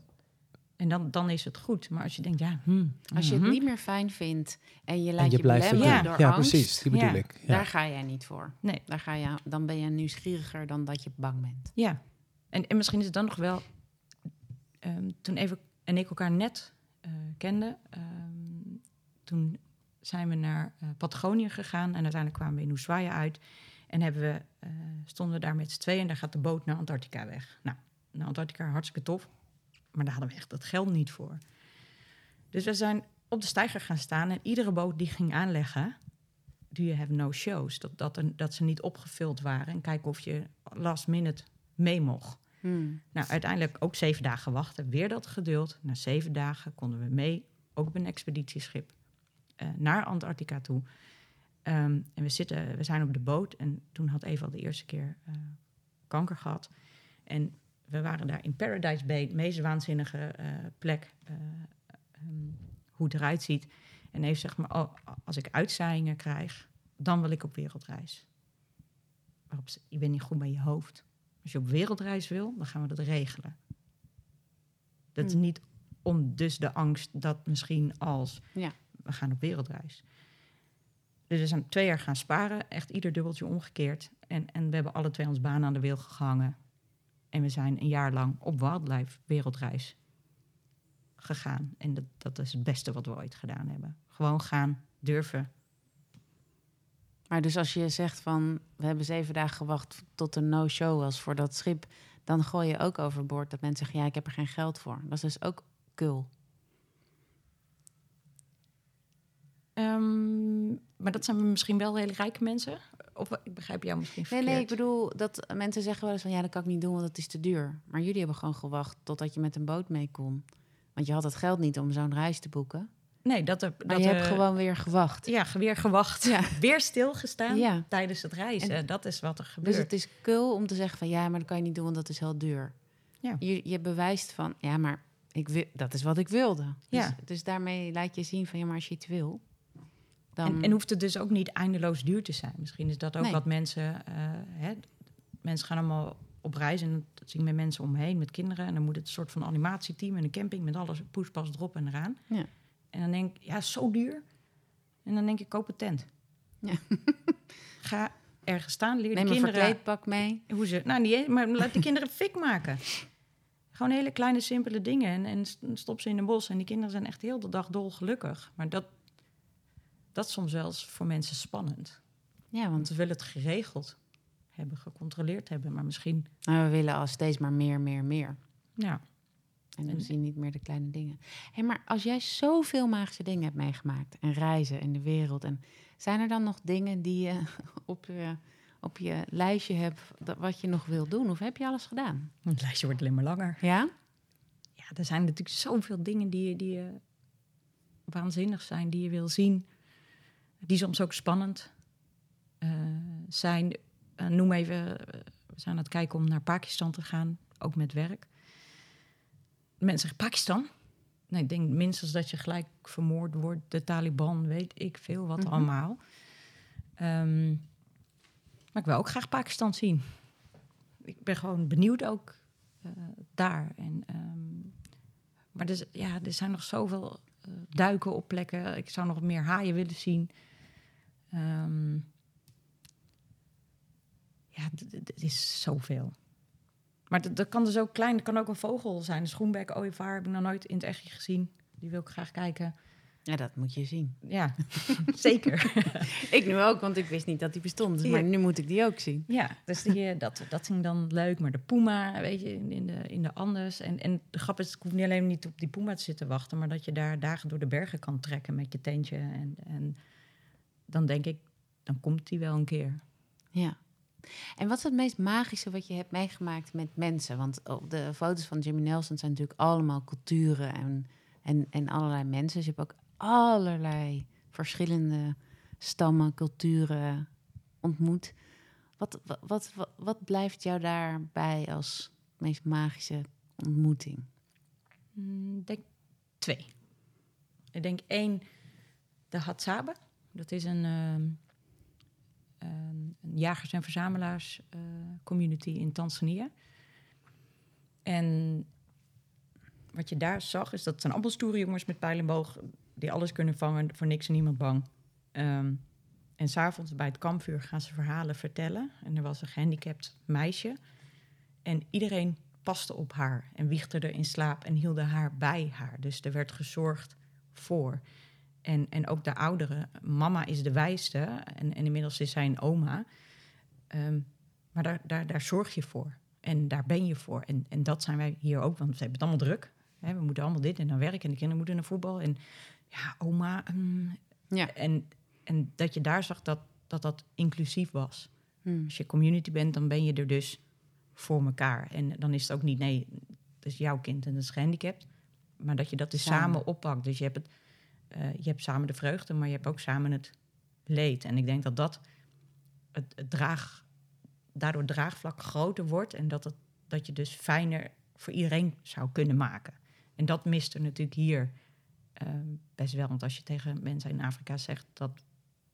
En dan, dan is het goed. Maar als je denkt, ja... hmm, Als je het mhm. niet meer fijn vindt en je en laat je je, blijft belemmeren doen. door Ja, angst, precies. Die bedoel Ja. ik. Ja. daar ga jij niet voor. Nee. Daar ga je, dan ben je nieuwsgieriger dan dat je bang bent. Ja, en, en misschien is het dan nog wel... ehm, toen Eva en ik elkaar net eh, kenden... ehm, toen zijn we naar eh, Patagonië gegaan... en uiteindelijk kwamen we in Ushuaia uit... en hebben we, eh, stonden we daar met z'n tweeën... en daar gaat de boot naar Antarctica weg. Nou, naar Antarctica hartstikke tof... maar daar hadden we echt het geld niet voor. Dus we zijn op de steiger gaan staan... en iedere boot die ging aanleggen... do you have no shows? Dat, dat, er- dat ze niet opgevuld waren... en kijken of je last minute mee mocht. Hmm. Nou, uiteindelijk ook zeven dagen wachten, weer dat geduld. Na zeven dagen konden we mee, ook op een expeditieschip, eh, naar Antarctica toe. Ehm, en we, zitten, we zijn op de boot en toen had Eva al de eerste keer eh, kanker gehad. En we waren daar in Paradise Bay, de meest waanzinnige eh, plek, eh, ehm, hoe het eruit ziet. En Eva zegt maar, oh, als ik uitzaaiingen krijg, dan wil ik op wereldreis. Waarop ze, je bent niet goed bij je hoofd. Als je op wereldreis wil, dan gaan we dat regelen. Dat is Hmm. niet om dus de angst dat misschien als Ja. we gaan op wereldreis. Dus we zijn twee jaar gaan sparen, echt ieder dubbeltje omgekeerd. En, en we hebben alle twee ons baan aan de wil gehangen. En we zijn een jaar lang op wildlife wereldreis gegaan. En dat, dat is het beste wat we ooit gedaan hebben. Gewoon gaan, durven. Maar dus als je zegt van we hebben zeven dagen gewacht tot er no-show was voor dat schip, dan gooi je ook overboord dat mensen zeggen ja, ik heb er geen geld voor. Dat is dus ook kul. Ehm, maar dat zijn misschien wel hele rijke mensen. Of ik begrijp jou misschien Nee, verkeerd. nee, ik bedoel dat mensen zeggen wel eens van ja, dat kan ik niet doen, want het is te duur. Maar jullie hebben gewoon gewacht totdat je met een boot mee kon. Want je had het geld niet om zo'n reis te boeken. Nee, dat er, Maar dat je hebt gewoon weer gewacht. Ja, weer gewacht. Ja. <laughs> Weer stilgestaan Ja. tijdens het reizen. dat is wat er Dus gebeurt. het is kul om te zeggen van ja, maar dat kan je niet doen, want dat is heel duur. Ja. Je, je bewijst van ja, maar ik wil, dat is wat ik wilde. Ja. Dus, dus daarmee laat je zien van ja, maar als je het wil, dan En, en hoeft het dus ook niet eindeloos duur te zijn. Misschien is dat ook Nee. wat mensen... eh, hè, mensen gaan allemaal op reis en dat zie ik met mensen omheen, met kinderen. En dan moet het een soort van animatieteam en een camping met alles poespas erop en eraan. Ja. En dan denk ik, ja, zo duur. En dan denk ik, koop een tent. Ja. <laughs> Ga ergens staan, leer neem de een kinderen... verkleedpak mee. Hoe ze, nou, niet maar laat die kinderen <laughs> fik maken. Gewoon hele kleine, simpele dingen. En, en st- stop ze in een bos. En die kinderen zijn echt heel de dag dolgelukkig. Maar dat, dat is soms wel eens voor mensen spannend. Ja, Want ze willen het geregeld hebben, gecontroleerd hebben. Maar misschien, nou, we willen al steeds maar meer, meer, meer. ja. En dan En- zien niet meer de kleine dingen. Hé, maar als jij zoveel magische dingen hebt meegemaakt en reizen in de wereld, en zijn er dan nog dingen die je <laughs> op je, op je lijstje hebt, dat, wat je nog wil doen? Of heb je alles gedaan? Het lijstje wordt alleen maar langer. Ja? Ja, er zijn natuurlijk zoveel dingen die, die je waanzinnig zijn, die je wil zien. Die soms ook spannend eh, zijn. Eh, noem even, eh, we zijn aan het kijken om naar Pakistan te gaan, ook met werk. Mensen zeggen, Pakistan? Nee, ik denk minstens dat je gelijk vermoord wordt, de Taliban, weet ik veel wat Mhm. allemaal. Ehm, maar ik wil ook graag Pakistan zien. Ik ben gewoon benieuwd ook daar. En ehm, Maar er, is- ja, er zijn nog zoveel duiken op plekken. Ik zou nog meer haaien willen zien. Ehm, ja, het is zoveel. Maar dat, dat kan dus ook klein. Kan ook een vogel zijn. Een schoenbek ooievaar heb ik nog nooit in het echt gezien. Die wil ik graag kijken. Ja, dat moet je zien. Ja, <laughs> zeker. <laughs> Ik nu ook, want ik wist niet dat die bestond. Dus Ja. Maar nu moet ik die ook zien. Ja, dus die, eh, dat, dat ging dan leuk. Maar de Puma, weet je, in, in de, in de Andes. En, en de grap is, ik hoef niet alleen niet op die Puma te zitten wachten... maar dat je daar dagen door de bergen kan trekken met je tentje. En, en dan denk ik, dan komt die wel een keer. Ja. En wat is het meest magische wat je hebt meegemaakt met mensen? Want op de foto's van Jimmy Nelson zijn natuurlijk allemaal culturen en, en, en allerlei mensen. Dus je hebt ook allerlei verschillende stammen, culturen ontmoet. Wat, wat, wat, wat, wat blijft jou daarbij als meest magische ontmoeting? Mm, Ik denk twee. Ik denk één, de Hatsabe. Dat is een, ehm, een, een jagers- en verzamelaars eh, in Tanzania. En wat je daar zag, is dat zijn allemaal stoere jongens met pijl en boog... die alles kunnen vangen, voor niks en niemand bang. Ehm, en s'avonds bij het kampvuur gaan ze verhalen vertellen. En er was een gehandicapt meisje. En iedereen paste op haar en wiegde er in slaap en hielden haar bij haar. Dus er werd gezorgd voor. En, en ook de ouderen. Mama is de wijste en, en inmiddels is zij een oma. Ehm, maar daar, daar, daar zorg je voor. En daar ben je voor. En, en dat zijn wij hier ook, want we hebben het allemaal druk. Hè, we moeten allemaal dit en dan werken. En de kinderen moeten naar voetbal. En ja, oma. mm. Ja. En, en dat je daar zag dat dat, dat inclusief was. Hmm. Als je community bent, dan ben je er dus voor elkaar. En dan is het ook niet, nee, het is jouw kind en dat is gehandicapt. Maar dat je dat dus Samen. samen, oppakt. Dus je hebt, het, eh, je hebt samen de vreugde, maar je hebt ook samen het leed. En ik denk dat dat het, het draag, daardoor draagvlak groter wordt. En dat, het, dat je dus fijner voor iedereen zou kunnen maken. En dat mist er natuurlijk hier ehm, best wel. Want als je tegen mensen in Afrika zegt dat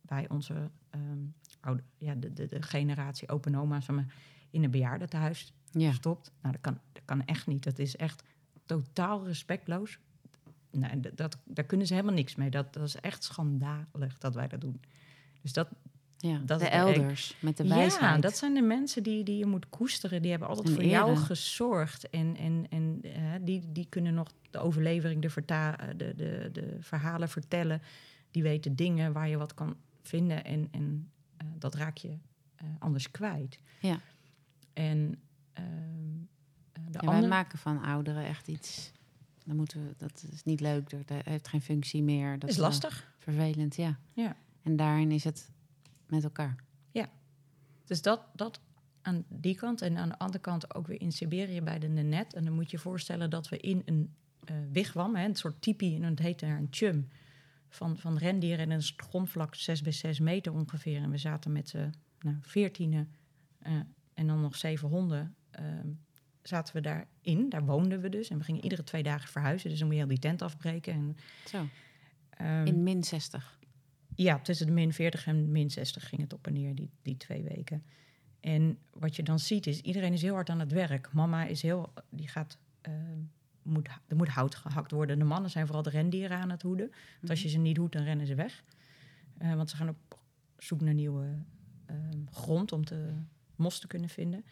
bij onze ehm, oude, ja, de, de, de generatie open oma zeg maar, in een bejaardentehuis Ja. stopt. Nou, dat kan, dat kan echt niet. Dat is echt totaal respectloos. Nou, dat, dat, daar kunnen ze helemaal niks mee. Dat, dat is echt schandalig dat wij dat doen. Dus dat, ja. Dat de elders met de wijsheid. ja, dat zijn de mensen die, die je moet koesteren. Die hebben altijd En voor jou gezorgd. En, en, en eh, die, die kunnen nog de overlevering, de, verta de, de, de verhalen vertellen. Die weten dingen waar je wat kan vinden. En, en eh, dat raak je eh, anders kwijt. Ja. En ehm, eh, de Ja, wij maken van ouderen echt iets. Dan moeten we, dat is niet leuk, dat heeft geen functie meer. Dat is lastig. Vervelend, ja. Ja. En daarin is het met elkaar. Dus dat, dat aan die kant. En aan de andere kant ook weer in Siberië bij de Nenet. En dan moet je je voorstellen dat we in een eh wigwam, hè, een soort tipi, en het heet daar een chum, van, van rendieren en een grondvlak 6 bij 6 meter ongeveer. En we zaten met z'n nou, veertienen eh, en dan nog zeven honden. ehm, zaten we daarin, daar woonden we dus. En we gingen iedere twee dagen verhuizen. Dus dan moet je heel die tent afbreken. En, Zo, ehm, in min 60. ja, tussen de min 40 en min 60 ging het op en neer, die, die twee weken. En wat je dan ziet is, iedereen is heel hard aan het werk. Mama is heel, die gaat, eh, moet, er moet hout gehakt worden. De mannen zijn vooral de rendieren aan het hoeden. Want als je ze niet hoedt, dan rennen ze weg. Eh, want ze gaan op zoek naar nieuwe eh, grond om te, mos te kunnen vinden.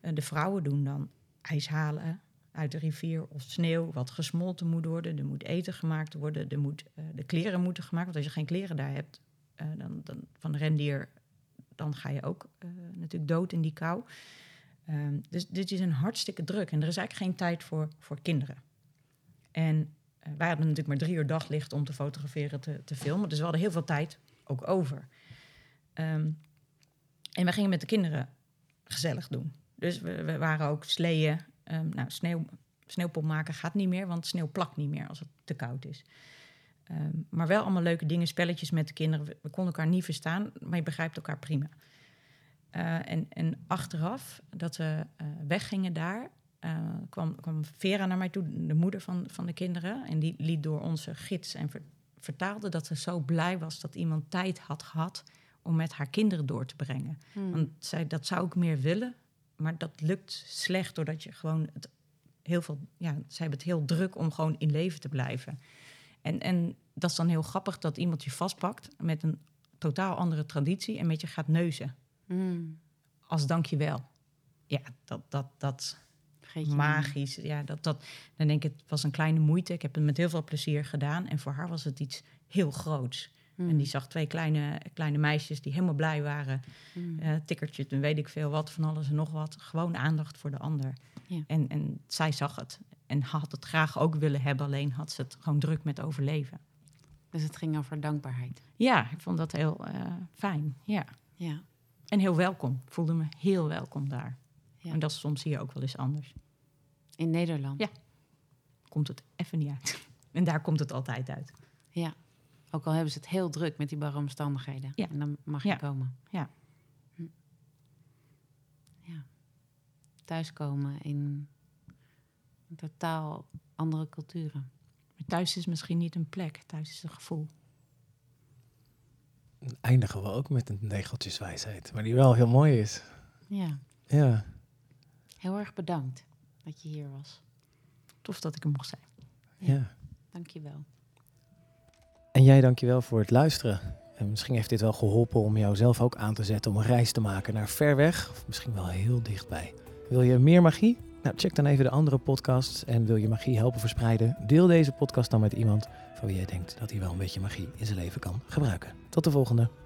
Eh, de vrouwen doen dan ijs halen uit de rivier of sneeuw, wat gesmolten moet worden. Er moet eten gemaakt worden. Er moet, eh, de kleren moeten gemaakt Want als je geen kleren daar hebt eh, dan, dan, van rendier, dan ga je ook eh, natuurlijk dood in die kou. Ehm, dus dit is een hartstikke druk. En er is eigenlijk geen tijd voor, voor kinderen. En wij hadden natuurlijk maar drie uur daglicht om te fotograferen, te, te filmen. Dus we hadden heel veel tijd ook over. Ehm, en we gingen met de kinderen gezellig doen. Dus we, we waren ook sleeën. Ehm, nou, sneeuw, sneeuwpop maken gaat niet meer, want sneeuw plakt niet meer als het te koud is. Ehm, maar wel allemaal leuke dingen, spelletjes met de kinderen. We, we konden elkaar niet verstaan, maar je begrijpt elkaar prima. Eh, en, en achteraf, dat we eh, weggingen daar, eh, kwam, kwam Vera naar mij toe, de moeder van, van de kinderen. En die liet door onze gids en ver- vertaalde dat ze zo blij was dat iemand tijd had gehad om met haar kinderen door te brengen. Hmm. Want zij, dat zou ik meer willen, maar dat lukt slecht doordat je gewoon het heel veel, ja, ze hebben het heel druk om gewoon in leven te blijven. En, en dat is dan heel grappig dat iemand je vastpakt met een totaal andere traditie en met je gaat neuzen. Mm. Als dankjewel. Ja, dat, dat, dat magisch. Ja, dat, dat, dan denk ik, het was een kleine moeite. Ik heb het met heel veel plezier gedaan. En voor haar was het iets heel groots. En die zag twee kleine, kleine meisjes die helemaal blij waren. Mm. Eh tikkertje, toen weet ik veel wat, van alles en nog wat. Gewoon aandacht voor de ander. Ja. En, en zij zag het. En had het graag ook willen hebben, alleen had ze het gewoon druk met overleven. Dus het ging over dankbaarheid. Ja, ik vond dat heel eh, fijn. Ja. Ja. En heel welkom. Ik voelde me heel welkom daar. Ja. En dat is soms hier ook wel eens anders. In Nederland. Ja. Komt het even niet uit. <laughs> En daar komt het altijd uit. Ja. Ook al hebben ze het heel druk met die barre omstandigheden. Ja. En dan mag je Ja. komen. Ja. Hm. Ja. Thuiskomen in totaal andere culturen. Maar thuis is misschien niet een plek. Thuis is een gevoel. Dan eindigen we ook met een negeltjeswijsheid, maar die wel heel mooi is. Ja. Ja, Heel erg bedankt dat je hier was. Tof dat ik er mocht zijn. ja. Dank je wel. En jij dankjewel voor het luisteren. En misschien heeft dit wel geholpen om jou zelf ook aan te zetten om een reis te maken naar ver weg, of misschien wel heel dichtbij. Wil je meer magie? Nou, check dan even de andere podcasts. En wil je magie helpen verspreiden? Deel deze podcast dan met iemand van wie jij denkt dat hij wel een beetje magie in zijn leven kan gebruiken. Tot de volgende.